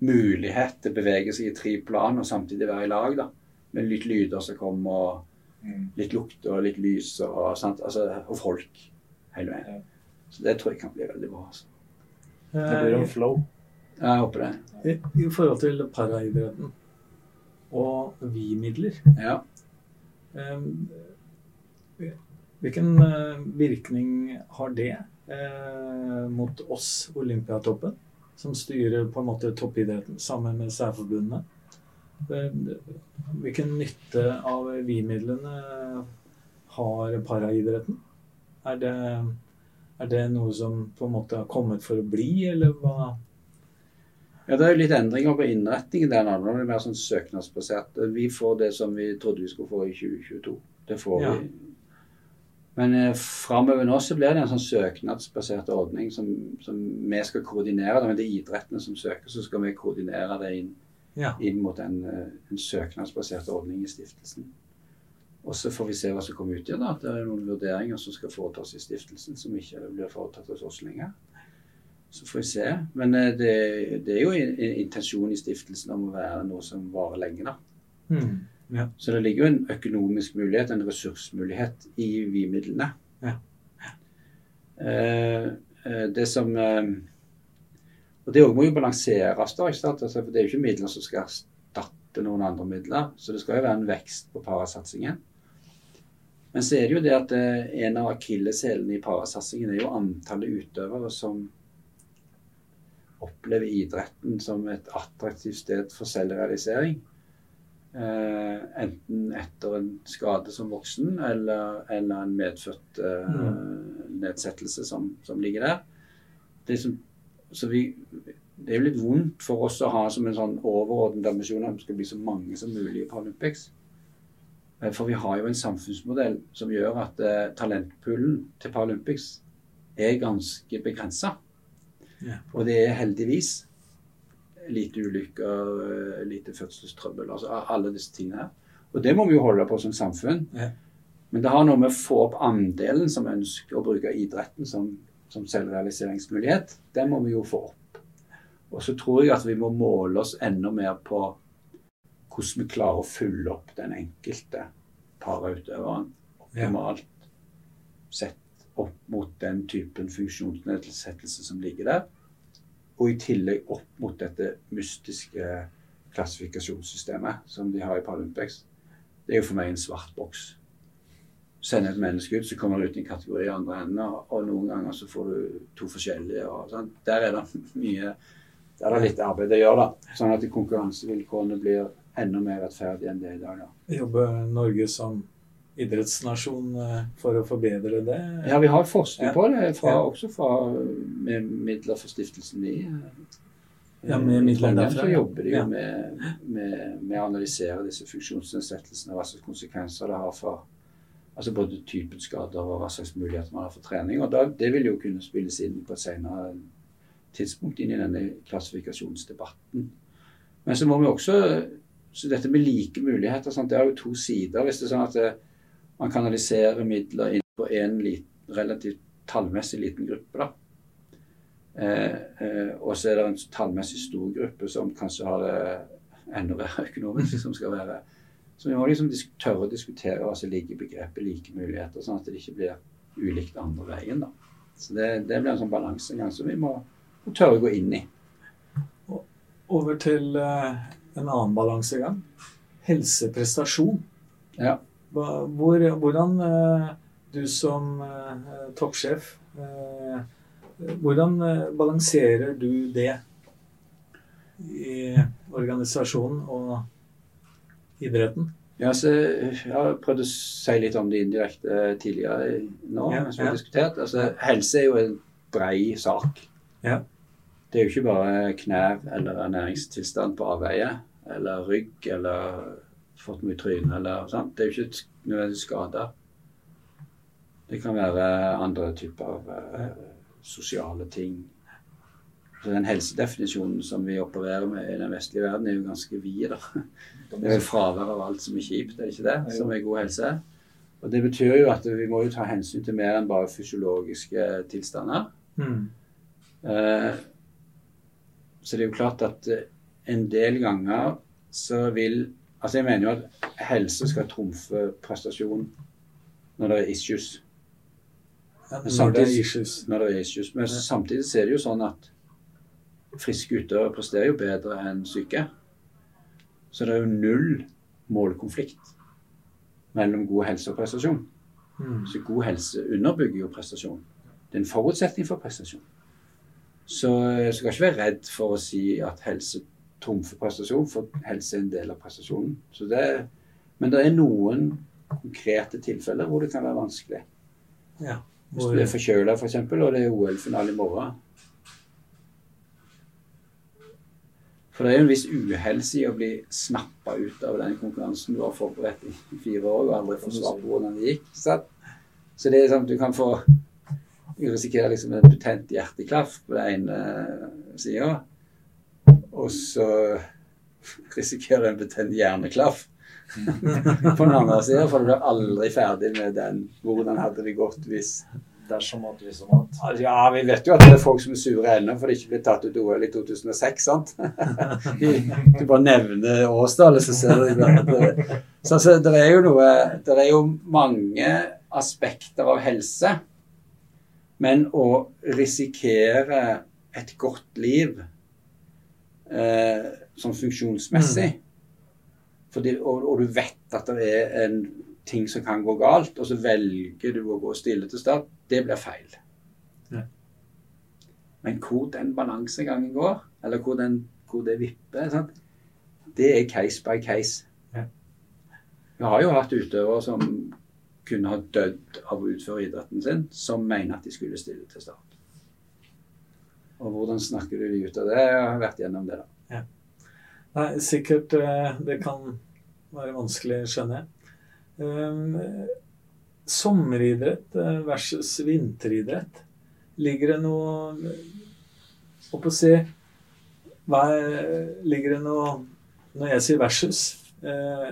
mulighet til å bevege seg i tre plan og samtidig være i lag. da, Med litt lyder som kommer, og Mm. litt lukt og litt lys og, sant? Altså, og folk hele veien. Så det tror jeg kan bli veldig bra. Altså. Det blir en flow. Jeg håper det. I, I forhold til paraidretten og vi-midler Ja. eh, Hvilken eh, virkning har det eh, mot oss, Olympiatoppen, som styrer på en måte toppidretten sammen med særforbundene? Eh, Hvilken nytte av vi-midlene har paraidretten? Er det, er det noe som på en måte har kommet for å bli, eller hva? ja, det er jo litt endringer på innretningen der. Nå er det mer sånn søknadsbasert. Vi får det som vi trodde vi skulle få i 2022. Det får Ja. vi. Men eh, framover nå så blir det en sånn søknadsbasert ordning som, som vi skal koordinere. Da. Men det er idrettene som søker, så skal vi koordinere det inn, Ja. inn mot en, eh, en søknadsbasert ordning i stiftelsen. Og så får vi se hva som kommer ut i det. At det er noen vurderinger som skal foretas i stiftelsen som ikke blir foretatt hos oss lenger. Så får vi se. Men eh, det, det er jo in- in- intensjonen i stiftelsen om å være noe som varer lenge, da. Mm. Ja. Så det ligger jo en økonomisk mulighet, en ressursmulighet i vi-midlene. Ja. Eh, eh, det som eh, Og det òg må jo balanseres, da. Altså, for det er jo ikke midler som skal erstatte noen andre midler. Så det skal jo være en vekst på parasatsingen. Men så er det jo det at en av akilleshælene i parasatsingen er jo antallet utøvere som opplever idretten som et attraktivt sted for selvrealisering. Eh, enten etter en skade som voksen eller, eller en medfødt eh, nedsettelse som, som ligger der. Det, som, så vi, det er jo litt vondt for oss å ha som en sånn overordnet ambisjon at det skal bli så mange som mulig i Paralympics. Eh, For vi har jo en samfunnsmodell som gjør at eh, talentpullen til Paralympics er ganske begrensa. Yeah. Og det er heldigvis lite ulykker, eh, lite fødselstrøbbel, altså alle disse tingene her. Og det må vi jo holde på som samfunn. Ja. Men det har noe med å få opp andelen som ønsker å bruke idretten som, som selvrealiseringsmulighet. Den må vi jo få opp. Og så tror jeg at vi må måle oss enda mer på hvordan vi klarer å fylle opp den enkelte parautøveren optimalt sett opp mot den typen funksjonsnedsettelse som ligger der. Og i tillegg opp mot dette mystiske klassifikasjonssystemet som de har i Paralympics. Det er jo for meg en svart boks. Sender et menneske ut, så kommer det ut en kategori i andre enden, og noen ganger så får du to forskjellige. og sånn. Der er det mye Der er det litt arbeid å gjøre, da. Sånn at konkurransevilkårene blir enda mer rettferdige enn det er i dag. da. Jobber Norge som idrettsnasjon eh, for å forbedre det? Ja, vi har forskning Ja. på det, fra, Ja. også fra, med midler fra stiftelsen i Ja, med midler derfra, Så jobber de jo med, med, med å analysere disse funksjonsnedsettelsene, hva slags konsekvenser det har for altså både typen skader og hva slags muligheter man har for trening. og da, Det vil jo kunne spilles inn på et senere tidspunkt inn i denne klassifikasjonsdebatten. Men så må vi også så Dette med like muligheter, sant? det har jo to sider. Hvis det er sånn at det, man kanaliserer midler inn på en lit, relativt tallmessig liten gruppe. Eh, eh, og så er det en tallmessig stor gruppe som kanskje har det enda verre økonomisk, som skal være Så vi må liksom tørre å diskutere hva som ligger i begrepet like muligheter, sånn at det ikke blir ulikt andre veien. da. Så det, det blir en sånn balansegang som vi må, må tørre å gå inn i. Over til eh, en annen balansegang. Helseprestasjon. Ja. Hvor, hvordan eh, du som eh, toppsjef eh, Hvordan balanserer du det i organisasjonen og idretten? Ja, så Jeg har prøvd å si litt om det indirekte tidligere nå. Ja, som vi har ja. diskutert. Altså, helse er jo en brei sak. Ja. Det er jo ikke bare knær eller ernæringstilstand på avveie, eller rygg eller fått mye tryne eller sånt. Det er jo ikke nødvendigvis skader. Det kan være andre typer av eh, sosiale ting. Så Den helsedefinisjonen som vi opererer med i den vestlige verden, er jo ganske vid. da. Det er jo fravær av alt som er kjipt, er det ikke det? Som er god helse. Og Det betyr jo at vi må jo ta hensyn til mer enn bare fysiologiske tilstander. Mm. Uh, Så det er jo klart at eh, en del ganger så vil Altså jeg mener jo at helse skal trumfe prestasjon når det er issues. Men samtidig-. Når det er issues. Men samtidig er det jo sånn at friske utøvere presterer jo bedre enn syke. Så det er jo null målkonflikt mellom god helse og prestasjon. Mm. Så god helse underbygger jo prestasjon. Det er en forutsetning for prestasjon. Så jeg skal ikke være redd for å si at helse trumfer prestasjon, for helse er en del av prestasjonen. Så det, men det er noen konkrete tilfeller hvor det kan være vanskelig. Ja. Hvis du er forkjøla f.eks., og det er OL-finale i morgen. For det er jo en viss uhelse i å bli snappa ut av den konkurransen du har forberedt i fire år og aldri fått svar på hvordan det gikk. Sant? Så det er sånn at du kan få Du risikerer liksom en betent hjerteklaff på den ene sida, og så risikerer en betent hjerneklaff på den andre sida, for du blir aldri ferdig med den. Hvordan hadde det gått hvis Dersom at liksom at Altså, Ja, vi vet jo at det er folk som er sure ennå for det ikke ble tatt ut OL i 2006, sant? Du bare nevner årstallet, så ser du at det, så, altså, det er jo noe Det er jo mange aspekter av helse. Men å risikere et godt liv eh, sånn funksjonsmessig fordi, og, og du vet at det er en ting som kan gå galt, og så velger du å gå stille til start, det blir feil. Ja. Men hvor den balansegangen går, eller hvor, den, hvor det vipper, sant? det er case by case. Ja. Vi har jo hatt utøvere som kunne ha dødd av å utføre idretten sin, som mener at de skulle stille til start. Og hvordan snakker du de ut av det? Jeg har vært gjennom det, da. Nei, sikkert eh, det kan være vanskelig, skjønner jeg. Um, sommeridrett eh, versus vinteridrett. Ligger det noe Opp å se hva er, Ligger det noe Når jeg sier versus, eh,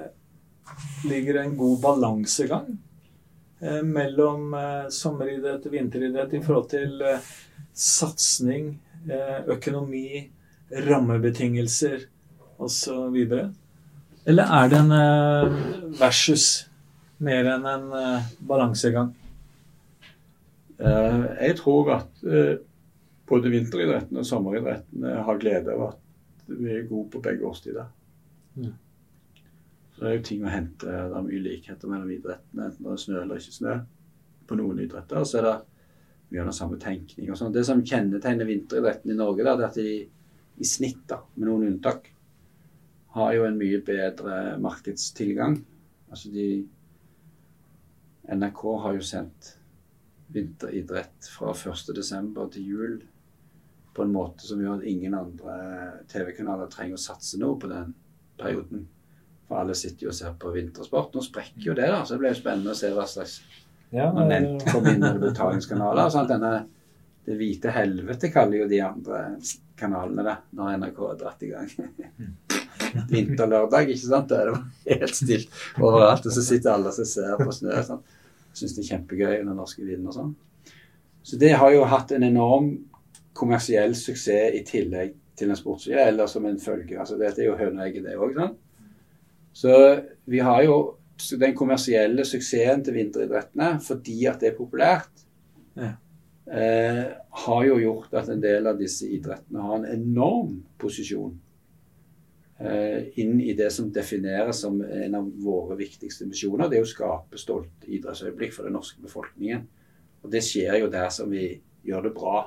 ligger det en god balansegang eh, mellom eh, sommeridrett og vinteridrett i forhold til eh, satsing, eh, økonomi, rammebetingelser osv.? Eller er det en eh, versus mer enn en eh, balansegang? Jeg tror at både vinteridrettene og sommeridrettene har glede av at vi er gode på begge årstider. Mm. Så det er jo ting å hente. Det er mye likheter mellom idrettene, enten det er snø eller ikke snø. På noen idretter så er det mye av den samme tenkning. og sånt. Det som kjennetegner vinteridretten i Norge, da, det er at de i snitt, da, med noen unntak, har jo en mye bedre markedstilgang. Altså de NRK har jo sendt vinteridrett fra 1.12. til jul på en måte som gjør at ingen andre TV-kanaler trenger å satse noe på den perioden. For alle sitter jo og ser på vintersport. Nå sprekker jo det, da, så det blir jo spennende å se hva slags Ja, når eh, Nent kommer betalingskanaler. Sånn denne, det hvite helvete kaller jo de andre kanalene det, når NRK har dratt i gang. vinterlørdag. ikke sant? Da er det helt stilt overalt, og så sitter alle og ser på snø. Sånn. Syns det er kjempegøy under norske vinden og sånn. Så det har jo hatt en enorm kommersiell suksess i tillegg til en sportslige, eller som en følge. Altså Dette er jo høneegget, det òg. Så vi har jo den kommersielle suksessen til vinteridrettene fordi at det er populært. Ja. Eh, har jo gjort at en del av disse idrettene har en enorm posisjon eh, inn i det som defineres som en av våre viktigste misjoner. Det er å skape stolt idrettsøyeblikk for den norske befolkningen. Og det skjer jo der som vi gjør det bra.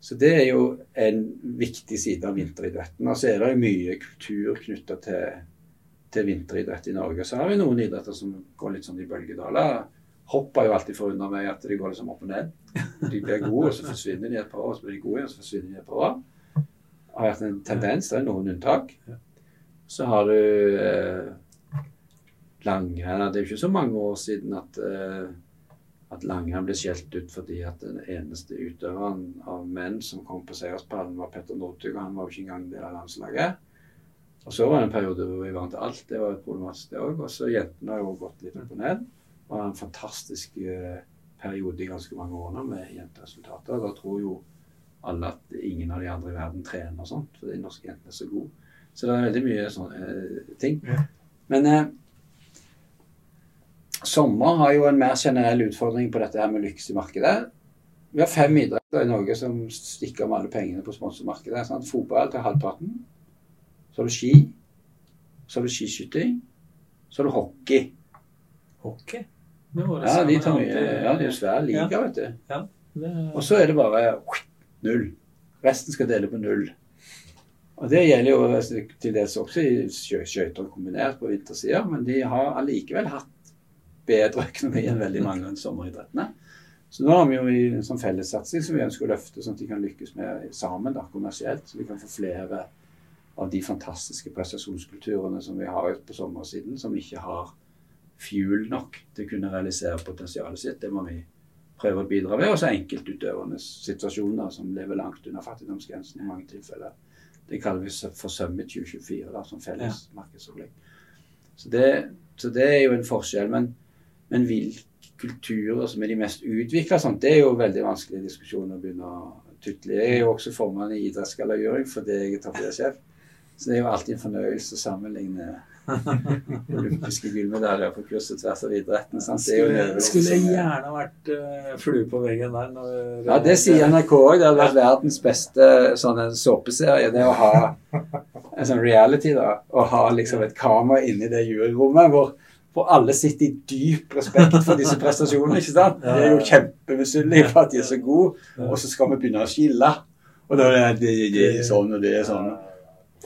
Så det er jo en viktig side av vinteridretten. Og så er det jo mye kultur knytta til, til, vinteridrett i Norge. Så har vi noen idretter som går litt sånn i bølgedaler. Hopp har jo alltid forundra meg at de går liksom opp og ned. De blir gode, og så forsvinner de et par år, og så blir de gode igjen, og så forsvinner de et par år. Har vært en tendens. Det er noen unntak. Så har du eh, langrenn. Det er jo ikke så mange år siden at, eh, at langrenn ble skjelt ut fordi at den eneste utøveren av menn som kom på seierspallen, var Petter Northug, og han var jo ikke engang del av landslaget. Og så var det en periode hvor vi vant alt. Det var problematisk, det òg. Og så jentene har jo gått litt opp og ned Det var en fantastisk eh, periode i ganske mange år nå med jenteresultater. Da tror jo alle at ingen av de andre i verden trener og sånt, fordi norske jentene er så gode. Så det er veldig mye sånne eh, ting. Men eh, sommer har jo en mer generell utfordring på dette her med lykkes i markedet. Vi har fem idretter i Norge som stikker med alle pengene på sponsormarkedet. Sant? Fotball til halvparten. Så har du ski. Så har du skiskyting. Så har du hockey. Hockey? Ja, de tar mye. Ja, de er jo svær liga, ja. vet du. Ja, det... Og så er det bare null. Resten skal dele på null. Og Det gjelder jo til dels også i skøyter kombinert på vintersida, men de har allikevel hatt bedre økonomi enn veldig mange av sommeridrettene. Så nå har vi jo en sånn fellessatsing som vi ønsker å løfte, sånn at de kan lykkes med sammen da, kommersielt. Så vi kan få flere av de fantastiske prestasjonskulturene som vi har på sommersiden, som ikke har fuel nok til å kunne realisere potensialet sitt. Det må vi prøve å bidra med. Også enkeltutøvernes situasjoner som lever langt under fattigdomsgrensen i mange tilfeller. Det kaller vi forsømmet 2024 da, som felles ja. markedsopplegg. Så det, så det, er jo en forskjell. Men, men hvilke kulturer som er de mest utvikla, det er jo veldig vanskelig diskusjon å begynne å tutle i. Jeg er jo også formann i idrettsgallajury fordi jeg er toppidrettssjef. Så det er jo alltid en fornøyelse å sammenligne olympiske gullmedaljer på kurs og tvers av idretten. Sant? Skulle, skulle gjerne vært uh, flue på veggen der. Når, ja, det sier NRK òg. Det hadde vært verdens beste sånne såpeserie. Det å ha en sånn reality, da. Å ha liksom et kamera inni det juryrommet hvor, hvor alle sitter i dyp respekt for disse prestasjonene. ikke sant? De er jo kjempemisunnelige for at de er så gode, og så skal vi begynne å skille. Og da er det, det, det det sånn, og det er sånn.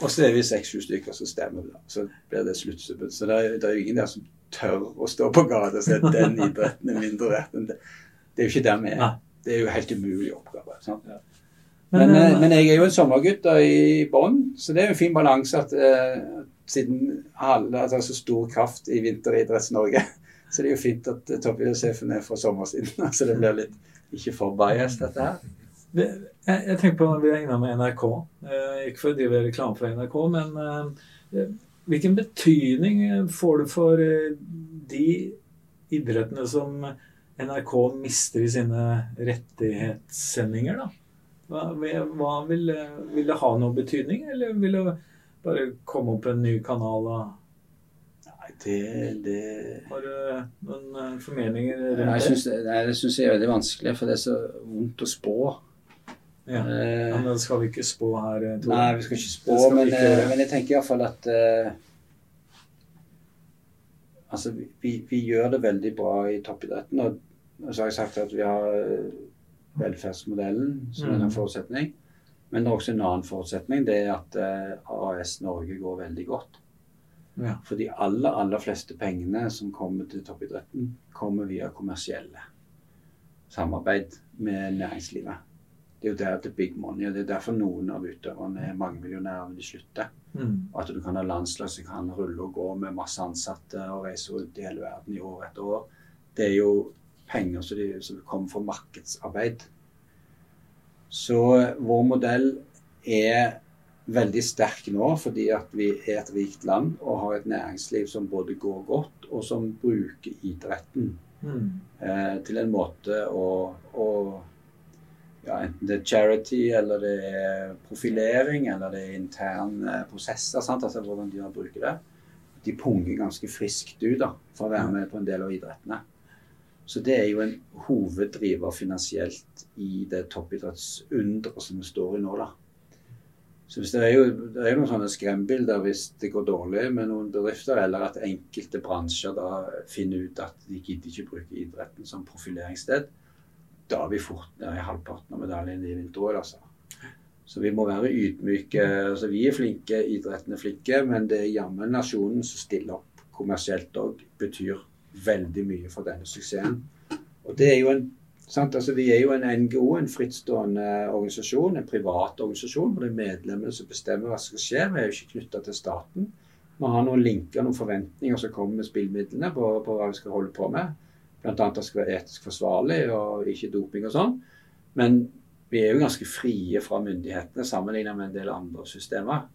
Og så er vi seks-sju stykker som stemmer. Da. Så blir det sluttsubben. Så det er, det er jo ingen der som tør å stå på gata og si at den idretten er mindre verdt enn det. Det er jo ikke der vi er. Det er jo helt umulig oppgave. Sant? Men, men, eh, men, jeg er jo en sommergutt i bånn, så det er jo en fin balanse at uh, siden alle har så stor kraft i Vinteridretts-Norge, så det er jo fint at uh, toppidrettssjefen er fra sommersiden. Så det blir litt ikke for biased, dette her. Jeg, jeg tenker på, Vi er innom NRK. Eh, ikke for å drive reklame for NRK, men eh, hvilken betydning får det for eh, de idrettene som NRK mister i sine rettighetssendinger? da? Hva, vil, vil, det ha noen betydning, eller vil det bare komme opp en ny kanal? da? Nei, det, det... Har du noen formeninger rundt det? Nei, det syns jeg er veldig vanskelig, for det er så vondt å spå. Ja. men men skal vi ikke spå her? Eh, Nei, vi skal ikke spå, skal men, ikke... men, jeg tenker iallfall at uh, Altså, vi, vi, gjør det veldig bra i toppidretten. Og, og så har jeg sagt at vi har velferdsmodellen som mm. en forutsetning. Men det er også en annen forutsetning. Det er at uh, AS Norge går veldig godt. Ja. For de aller, aller fleste pengene som kommer til toppidretten, kommer via kommersielle samarbeid med næringslivet. Det er jo der det big money. og Det er derfor noen av utøverne er mangemillionærer når de slutter. Mm. At du kan ha landslag som kan rulle og gå med masse ansatte og reise rundt i hele verden i år etter år. Det er jo penger som, de, som kommer fra markedsarbeid. Så vår modell er veldig sterk nå fordi at vi er et rikt land og har et næringsliv som både går godt, og som bruker idretten Mm. eh, til en måte å, å ja, Enten det er charity, eller det er profilering, eller det er interne prosesser. Sant? Altså hvordan de bruker det. De punger ganske friskt ut da, for å være med på en del av idrettene. Så det er jo en hoveddriver finansielt i det toppidrettsunderet som vi står i nå, da. Så det er jo det er noen sånne skremmebilder hvis det går dårlig med noen bedrifter, eller at enkelte bransjer da finner ut at de gidder ikke bruke idretten som profileringssted, da er vi fort nede i halvparten av medaljene i vinter-OL, Altså. Så vi må være ydmyke. altså Vi er flinke, idretten er flinke, men det er jammen nasjonen som stiller opp kommersielt òg, betyr veldig mye for denne suksessen. Og det er jo en? Altså, Vi er jo en NGO, en frittstående organisasjon, en privat organisasjon. hvor Det er medlemmene som bestemmer hva som skal skje. Vi er jo ikke knytta til staten. Vi har noen linker, noen forventninger som kommer med spillmidlene på, på hva vi skal holde på med. Bl.a. at det skal være etisk forsvarlig og ikke doping og sånn. Men vi er jo ganske frie fra myndighetene sammenlignet med en del andre systemer.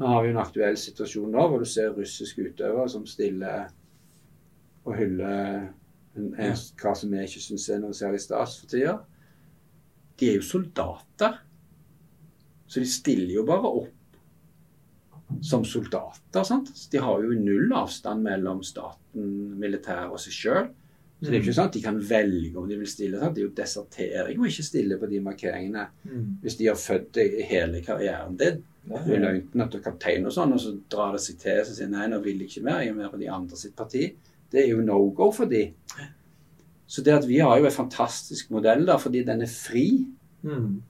Nå har vi jo en aktuell situasjon nå hvor du ser russiske utøvere som stiller og hyller hva som vi ikke syns er noe særlig stas for tida. De er jo soldater. Så de stiller jo bare opp som soldater. sant? De har jo null avstand mellom staten, militæret og seg sjøl. Så det er jo ikke sånn at de kan velge om de vil stille. Sant? Det er jo desertering å ikke stille på de markeringene Mm. hvis de har født hele karrieren. Det er at løytnant og kaptein og sånn, og så drar det seg til og sier nei, nå vil jeg ikke mer, jeg er mer på de andre sitt parti. Det er jo no go for de. Så det at vi har jo en fantastisk modell da, fordi den er fri. Mm.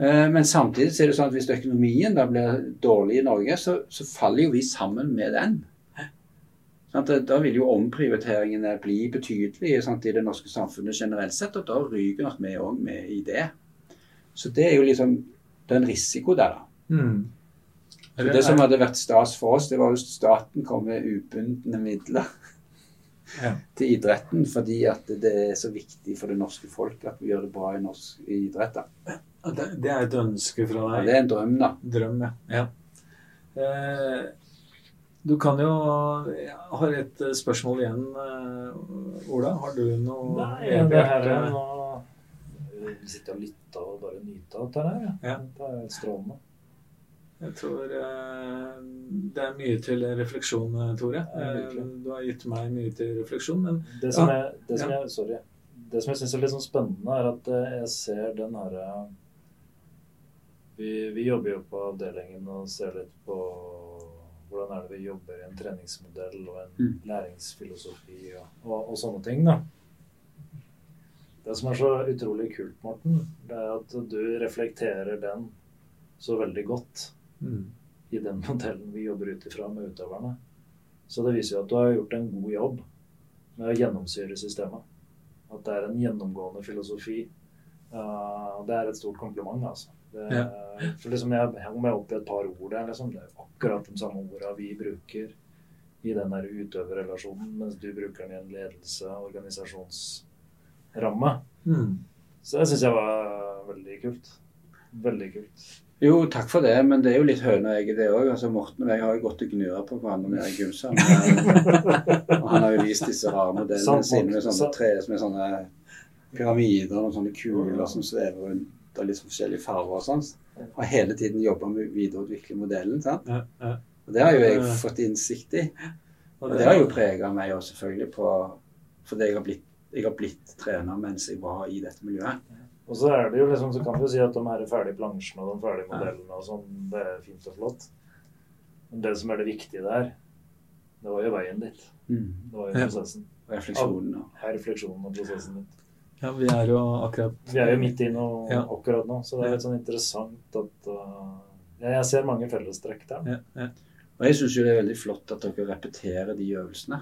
Eh, Men samtidig så er det sånn at hvis økonomien da blir dårlig i Norge, så, så faller jo vi sammen med den. Sant? Da- vil jo omprioriteringene bli betydelige sant, i det norske samfunnet generelt sett, og da ryker nok vi òg med i det. Så det er jo liksom det er en risiko der, da. Mm. Så det som hadde vært stas for oss, det var hvis staten kom med ubundne midler Ja. til idretten, fordi at det er så viktig for det norske folk at vi gjør det bra i norsk idrett. da. Det, det er et ønske fra Ja, deg. det er en drøm, da. Drøm, ja. ja. Eh, du kan jo Jeg har et eh, spørsmål igjen, eh, Ola. Har du noe Nei, det her er nå Vi sitter og lytter og bare nyter av dette her. Ja. Det er strålende. Jeg tror eh, det er mye til refleksjon, Tore. Du har gitt meg mye til refleksjon, men Det som Ja. jeg, det som Ja. jeg, sorry. Det som jeg syns er litt sånn spennende, er at jeg ser den herre vi, vi jobber jo på avdelingen og ser litt på hvordan er det vi jobber i en treningsmodell og en Mm. læringsfilosofi og, og, og sånne ting. da. Det som er så utrolig kult, Morten, det er at du reflekterer den så veldig godt mm, i den modellen vi jobber ut ifra med utøverne. Så det viser jo at du har gjort en god jobb med å gjennomsyre systemet. At det er en gjennomgående filosofi. Det er et stort kompliment, altså. Det, For liksom jeg hang meg opp i et par ord der. Liksom. Det er akkurat de samme orda vi bruker i den der utøverrelasjonen, mens du bruker den i en ledelse- og organisasjonsramme. mm. Så det syns jeg var veldig kult. Veldig kult. Jo, takk for det, men det er jo litt høne og egg det òg. Altså, Morten og jeg har jo gått og gnura på hverandre nede i Gumsand. Og han har jo vist disse rare modellene sine med sånne tre tre med sånne pyramider og sånne kuler som svever rundt og liksom forskjellige farger og sånn. Har hele tiden jobba med å videreutvikle modellen. sant? Ja, ja. Og det har jo jeg fått innsikt i. Og det har jo prega meg òg, selvfølgelig, på fordi jeg har blitt, jeg har blitt trener mens jeg var i dette miljøet. Og så er det jo liksom, så kan vi jo si at de her ferdige plansjene og de ferdige modellene og sånn, det er fint og flott. Men det som er det viktige der, det var jo veien dit. Mm. Det var jo Ja. prosessen. Refleksjonen. og- refleksjonen og prosessen din. Ja, vi er jo akkurat Vi er jo midt i noe Ja. akkurat nå, så det er litt sånn interessant at uh, Jeg ser mange fellestrekk der. ja, ja. Og jeg syns jo det er veldig flott at dere repeterer de øvelsene.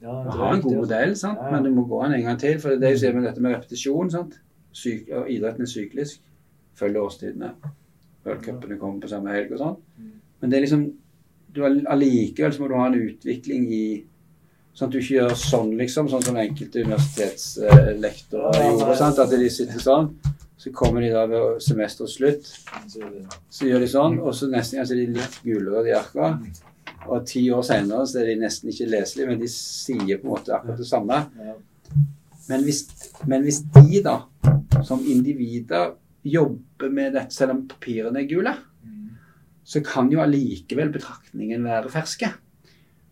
Ja, tror har en god altså. modell, sant? Men du må gå den en gang til. For det er det jeg med dette med repetisjon. sant? Syk, idretten er syklisk. Følger årstidene. Worldcupene kommer på samme helg og sånn. Mm. Men det er liksom du Allikevel så må du ha en utvikling i Sånn at du ikke gjør sånn, liksom. Sånn som enkelte universitetslektorer eh, gjorde. sant? At de sitter sånn. Så kommer de da ved semesterets slutt, Så gjør de sånn, og så neste gang så er de litt gulere, de arka. Og ti år senere så er de nesten ikke leselige, men de sier på en måte akkurat det samme. Men hvis, men hvis de da, som individer, jobber med dette selv om papirene er gule, så kan jo allikevel betraktningen være ferske.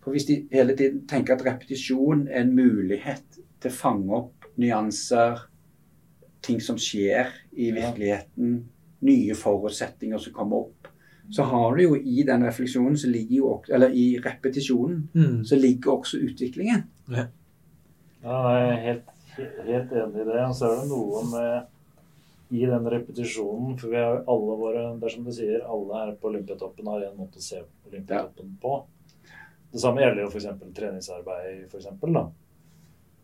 For hvis de hele tiden tenker at repetisjon er en mulighet til å fange opp nyanser, ting som skjer i Ja. virkeligheten, nye forutsetninger som kommer opp, så har du jo i den refleksjonen, så ligger jo, også- eller i repetisjonen, Mm. så ligger også utviklingen. Ja, jeg er helt, helt enig i det. Og så er det noe med i den repetisjonen For vi har alle våre er du sier, alle her på Olympiatoppen har en måte å se Olympiatoppen på. Det samme gjelder jo f.eks. treningsarbeid, for eksempel, da.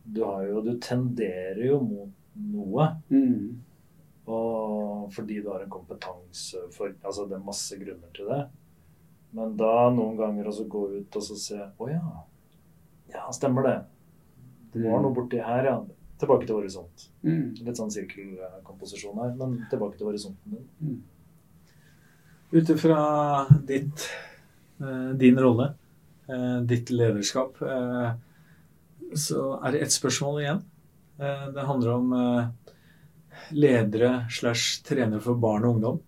Du, har jo, du tenderer jo mot noe. Mm. Og fordi du har en kompetanse for Altså det er masse grunner til det. Men da noen ganger også gå ut og så se Å ja. Ja, stemmer det. Det var noe borti her, ja. Tilbake til horisont. Mm. Litt sånn sirkelkomposisjon her, men tilbake til horisonten din. Ut ifra ditt, eh, din rolle, ditt lederskap, eh, så er det ett spørsmål igjen. Eh, Det handler om eh, ledere slash trenere for barn og ungdom.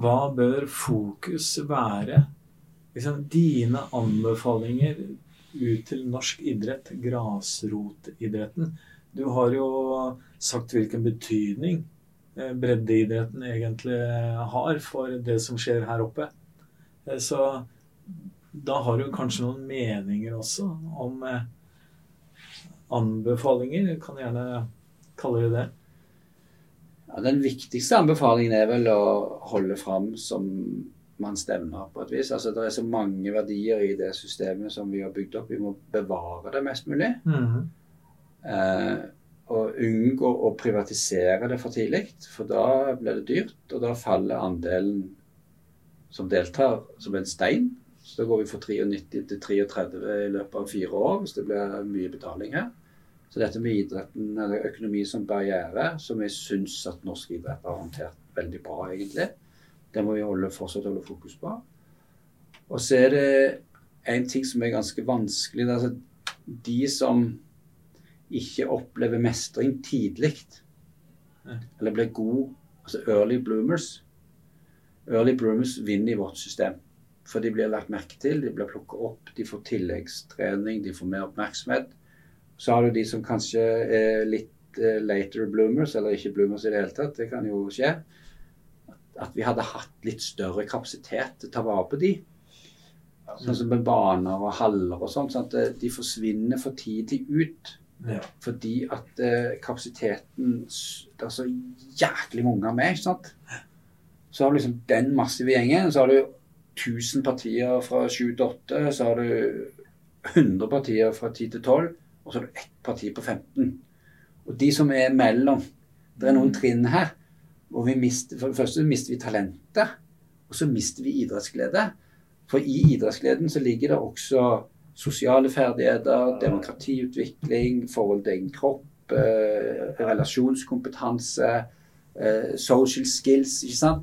Hva bør fokus være? Liksom, dine anbefalinger ut til norsk idrett, grasrotidretten. Du har jo sagt hvilken betydning eh, breddeidretten egentlig har for det som skjer her oppe. Eh, Så da har du kanskje noen meninger også om eh, anbefalinger. Kan gjerne kalle det det. Ja, den viktigste anbefalingen er vel å holde fram som man stevner på et vis. Altså, det er så mange verdier i det systemet som vi har bygd opp. Vi må bevare det mest mulig. Eh, og unngå å privatisere det for tidlig, for da blir det dyrt. Og da faller andelen som deltar, som en stein. Så da går vi fra 93 til 33 i løpet av fire år, hvis det blir mye betaling her. Så dette med idretten, eller økonomi som barriere, som jeg syns at norsk idrett har håndtert veldig bra, egentlig, det må vi holde, fortsatt holde fokus på. Og så er det en ting som er ganske vanskelig. det er Altså, de som ikke opplever mestring tidlig, eller blir gode, altså early bloomers Early bloomers vinner i vårt system. For de blir lagt merke til, de blir plukket opp, de får tilleggstrening, de får mer oppmerksomhet. Så har du de som kanskje er litt eh, later bloomers, eller ikke bloomers i det hele tatt. Det kan jo skje. At vi hadde hatt litt større kapasitet til å ta vare på de. Sånn som med baner og haller og sånn. sånn at eh, de forsvinner for tidlig ut. Ja. Fordi at eh, kapasiteten Det er så jæklig mange av meg, ikke sant. Så har du liksom den massive gjengen. Så har du 1000 partier fra 7 til 8. Så har du 100 partier fra 10 til 12. Og så har du ett parti på 15. Og de som er mellom Det er noen trinn her. hvor vi mister, for det første mister vi talentet. Og så mister vi idrettsglede. For i idrettsgleden så ligger det også sosiale ferdigheter, demokratiutvikling, forhold til egen kropp, eh, relasjonskompetanse, eh, social skills, ikke sant?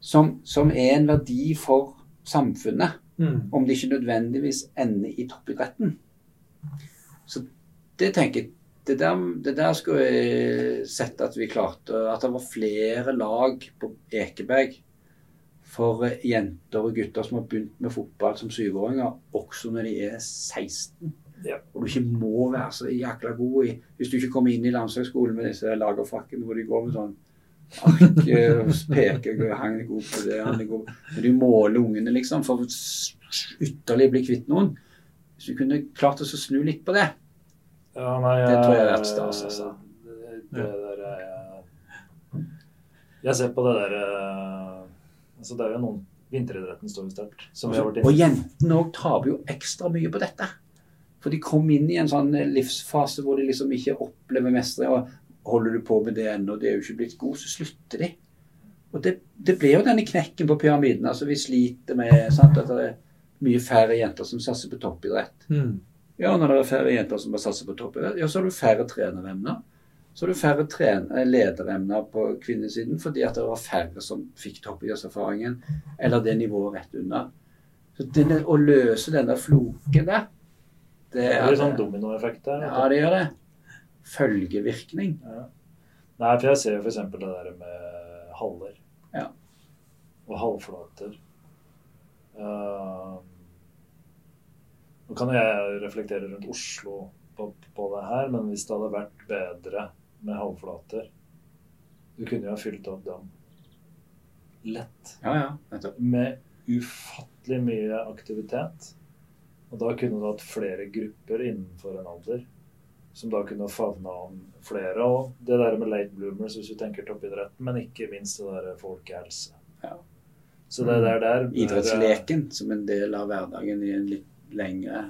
Som, som er en verdi for samfunnet, Mm. om det ikke nødvendigvis ender i toppidretten. Så det tenker jeg det der, det der skulle jeg sett at vi klarte. At det var flere lag på Ekeberg for jenter og gutter som har begynt med fotball som syvåringer, også når de er 16. Ja. Og du ikke må være så jækla god i Hvis du ikke kommer inn i landslagsskolen med disse lagerfrakkene hvor de går med sånn peker Han er god på det, han er god Men du måler ungene, liksom, for å ytterligere bli kvitt noen. Hvis du kunne klart oss å snu litt på det Ja, nei, Det tror jeg er verdt stas, altså. Det, det der er jeg Jeg ser på det der eh, altså Det er jo noen Vinteridretten står jo sterkt, vi vært Og jentene òg taper jo ekstra mye på dette. For de kom inn i en sånn livsfase hvor de liksom ikke opplever mestring. Og holder du på med det ennå, det er jo ikke blitt god, så slutter de. Og det, det ble jo denne knekken på pyramiden. altså Vi sliter med sant, at det er mye færre jenter som satser på toppidrett. Mm. Ja, når det er færre jenter som satser på toppidrett, ja, så har du færre treneremner. Så har du færre eh, lederemner på kvinnesiden fordi at det var færre som fikk toppidrettserfaringen, eller det nivået rett under. Så denne, å løse denne floken der, det Det er blir sånn dominoeffekt der. Ja, det gjør det. Følgevirkning. Ja. Nei, for jeg ser jo f.eks. det der med haller. Ja. Og halvflater. Uh, nå kan jeg reflektere rundt Oslo på, på det her, men hvis det hadde vært bedre med halvflater Du kunne jo ha fylt opp dem lett Ja, ja. Nettopp. med ufattelig mye aktivitet. Og da kunne du hatt flere grupper innenfor en alder som da kunne favna om flere. Og det der med late bloomers, hvis du tenker toppidretten, men ikke minst det der folkehelse. Ja. Så det der der bør- Idrettsleken som en del av hverdagen i en litt lengre,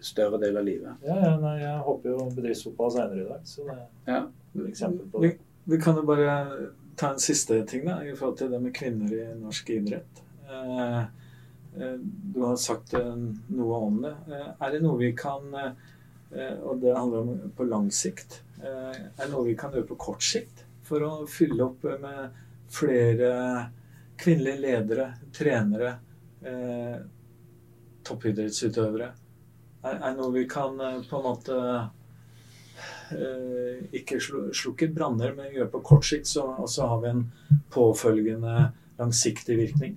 større del av livet. Ja, ja, nei, jeg håper jo bedriftsfotball senere i dag, så det Ja. er et eksempel på det. vi kan jo bare ta en siste ting da, i forhold til det med kvinner i norsk idrett. Eh, eh, du har sagt eh, noe om det. Er det noe vi kan Og det handler om på lang sikt. Eh, er noe vi kan gjøre på kort sikt for å fylle opp eh, med flere kvinnelige ledere, trenere, eh, toppidrettsutøvere? Er, noe vi kan eh, på en måte eh, ikke slukke branner, men gjøre på kort sikt, så, så har vi en påfølgende langsiktig virkning.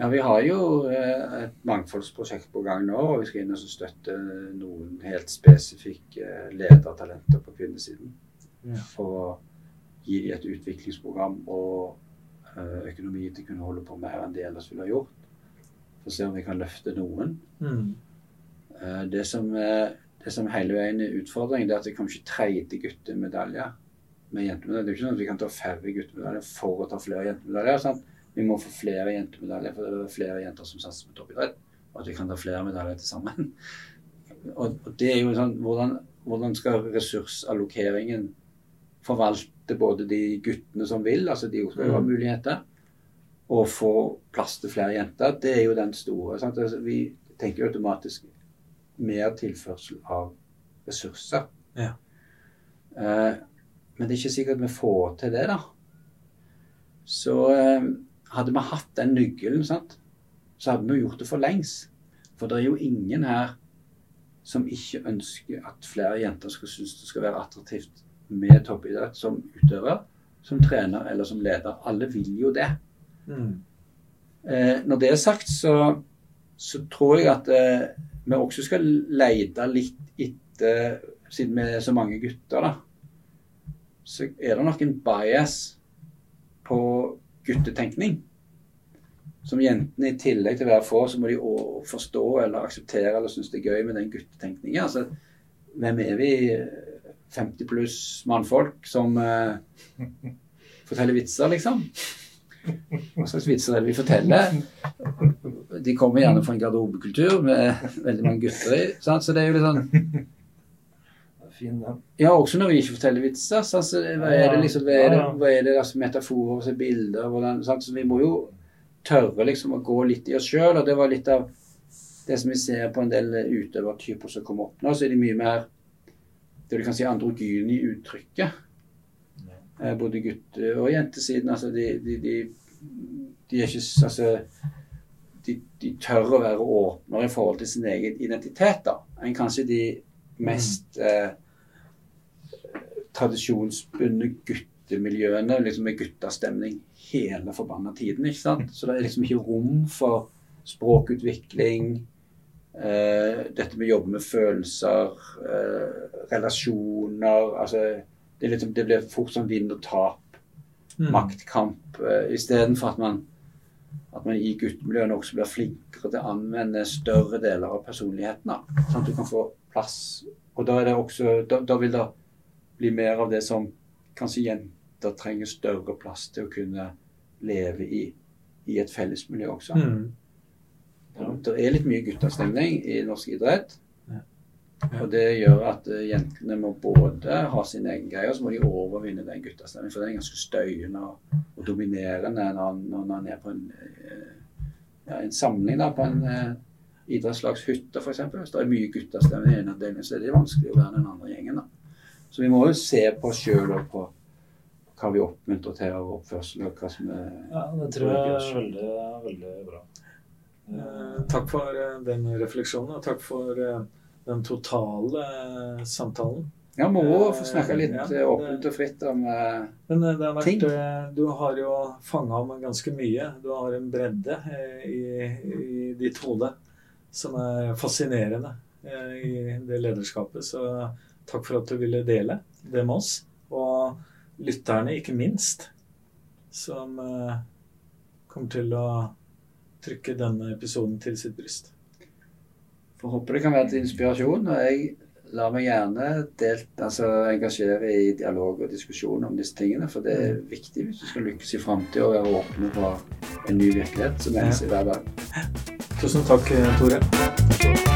Ja, Vi har jo eh, et mangfoldsprosjekt på gang nå, og vi skal inn og støtte noen helt spesifikke eh, ledertalenter på kvinnesiden. Ja. For å gi dem et utviklingsprogram og eh, økonomi til å kunne holde på mer enn de ellers ville ha gjort. For å se om vi kan løfte noen. Mm. Det som, det som hele veien er utfordringen, det er at vi kan ikke treide guttemedaljer med jentemedaljer. Det er jo ikke sånn at vi kan ta færre guttemedaljer for å ta flere jentemedaljer. Sant? Vi må få flere jentemedaljer, for det er flere jenter som satser på toppidrett. Og at vi kan ta flere medaljer til sammen. Og, og det er jo sånn, hvordan, hvordan skal ressursallokeringen forvalte både de guttene som vil, altså de skal jo ha Mm. muligheter, og få plass til flere jenter, det er jo den store. Altså, vi tenker jo automatisk mer tilførsel av ressurser. Ja. Eh, men det er ikke sikkert vi får til det, da. Så eh, hadde vi hatt den nøkkelen, sant, så hadde vi gjort det for lengst. For det er jo ingen her som ikke ønsker at flere jenter skal synes det skal være attraktivt med toppidrett som utøver, som trener eller som leder. Alle vil jo det. Mm. Eh, når det er sagt, så, så tror jeg at eh, vi også skal lete litt etter Siden vi er så mange gutter, da, så er det nok en bias på guttetenkning. Som jentene i tillegg til å være få, så må de forstå eller akseptere eller synes det er gøy med den guttetenkningen. Altså, hvem er vi? 50 pluss mannfolk som uh, forteller vitser, liksom? Hva slags vitser er det vi forteller? De kommer gjerne fra en garderobekultur med veldig mange gutter i. Sant? Så det er jo litt sånn Fin den. Ja, også når vi ikke forteller vitser. Altså, hva er det liksom, hva er det, hva er det altså, metaforer, og bilder hvordan? Så vi må jo tørre liksom å gå litt i oss sjøl. Og det var litt av det som vi ser på en del utøvertyper som kommer opp nå. Så er de mye mer det du kan si androgyne i uttrykket. Eh, Både gutte- og jentesiden. Altså de, de, de, de er ikke Altså de, de tør å være åpnere i forhold til sin egen identitet, da, enn kanskje de mest eh, tradisjonsbundne guttemiljøene liksom med guttastemning hele forbanna tiden. ikke sant? Så det er liksom ikke rom for språkutvikling, eh, dette med å jobbe med følelser, eh, relasjoner altså det, liksom, det blir fort sånn vinn og tap, Mm. maktkamp, eh, istedenfor at man at man i guttemiljøene også blir flinkere til å anvende større deler av personligheten. da, Sånn at du kan få plass. Og da, er det også, da, da vil det bli mer av det som kanskje jenter trenger større plass til å kunne leve i, i et fellesmiljø også. Mm. Det er litt mye guttastemning i norsk idrett. Og det gjør at eh, jentene må både ha sin egen greie, og så må de overvinne den guttastemningen. For den er ganske støyende og, og dominerende når, man er på en, eh, ja, en samling da, på en eh, idrettslagshytte f.eks. Hvis det er mye guttastemning i en avdeling, så er det vanskelig å være den andre gjengen. da. Så vi må jo se på oss sjøl og på hva vi oppmuntrer til av oppførsel, og hva som er Ja, det tror jeg er veldig, veldig bra. Eh, takk for eh, den refleksjonen, og takk for eh, den totale eh, samtalen. Ja, må få snakke litt Ja, det- åpent og fritt om eh, Men det har vært, ting. du har jo fanga om ganske mye. Du har en bredde i, i ditt hode som er fascinerende i det lederskapet. Så takk for at du ville dele det med oss. Og lytterne, ikke minst, som eh, kommer til å trykke denne episoden til sitt bryst. Får håpe det kan være til inspirasjon. Og jeg lar meg gjerne delt, altså, engasjere i dialog og diskusjon om disse tingene. For det er viktig hvis du skal lykkes i framtida og være åpne for en ny virkelighet som seg hver dag. Tusen takk, Tore.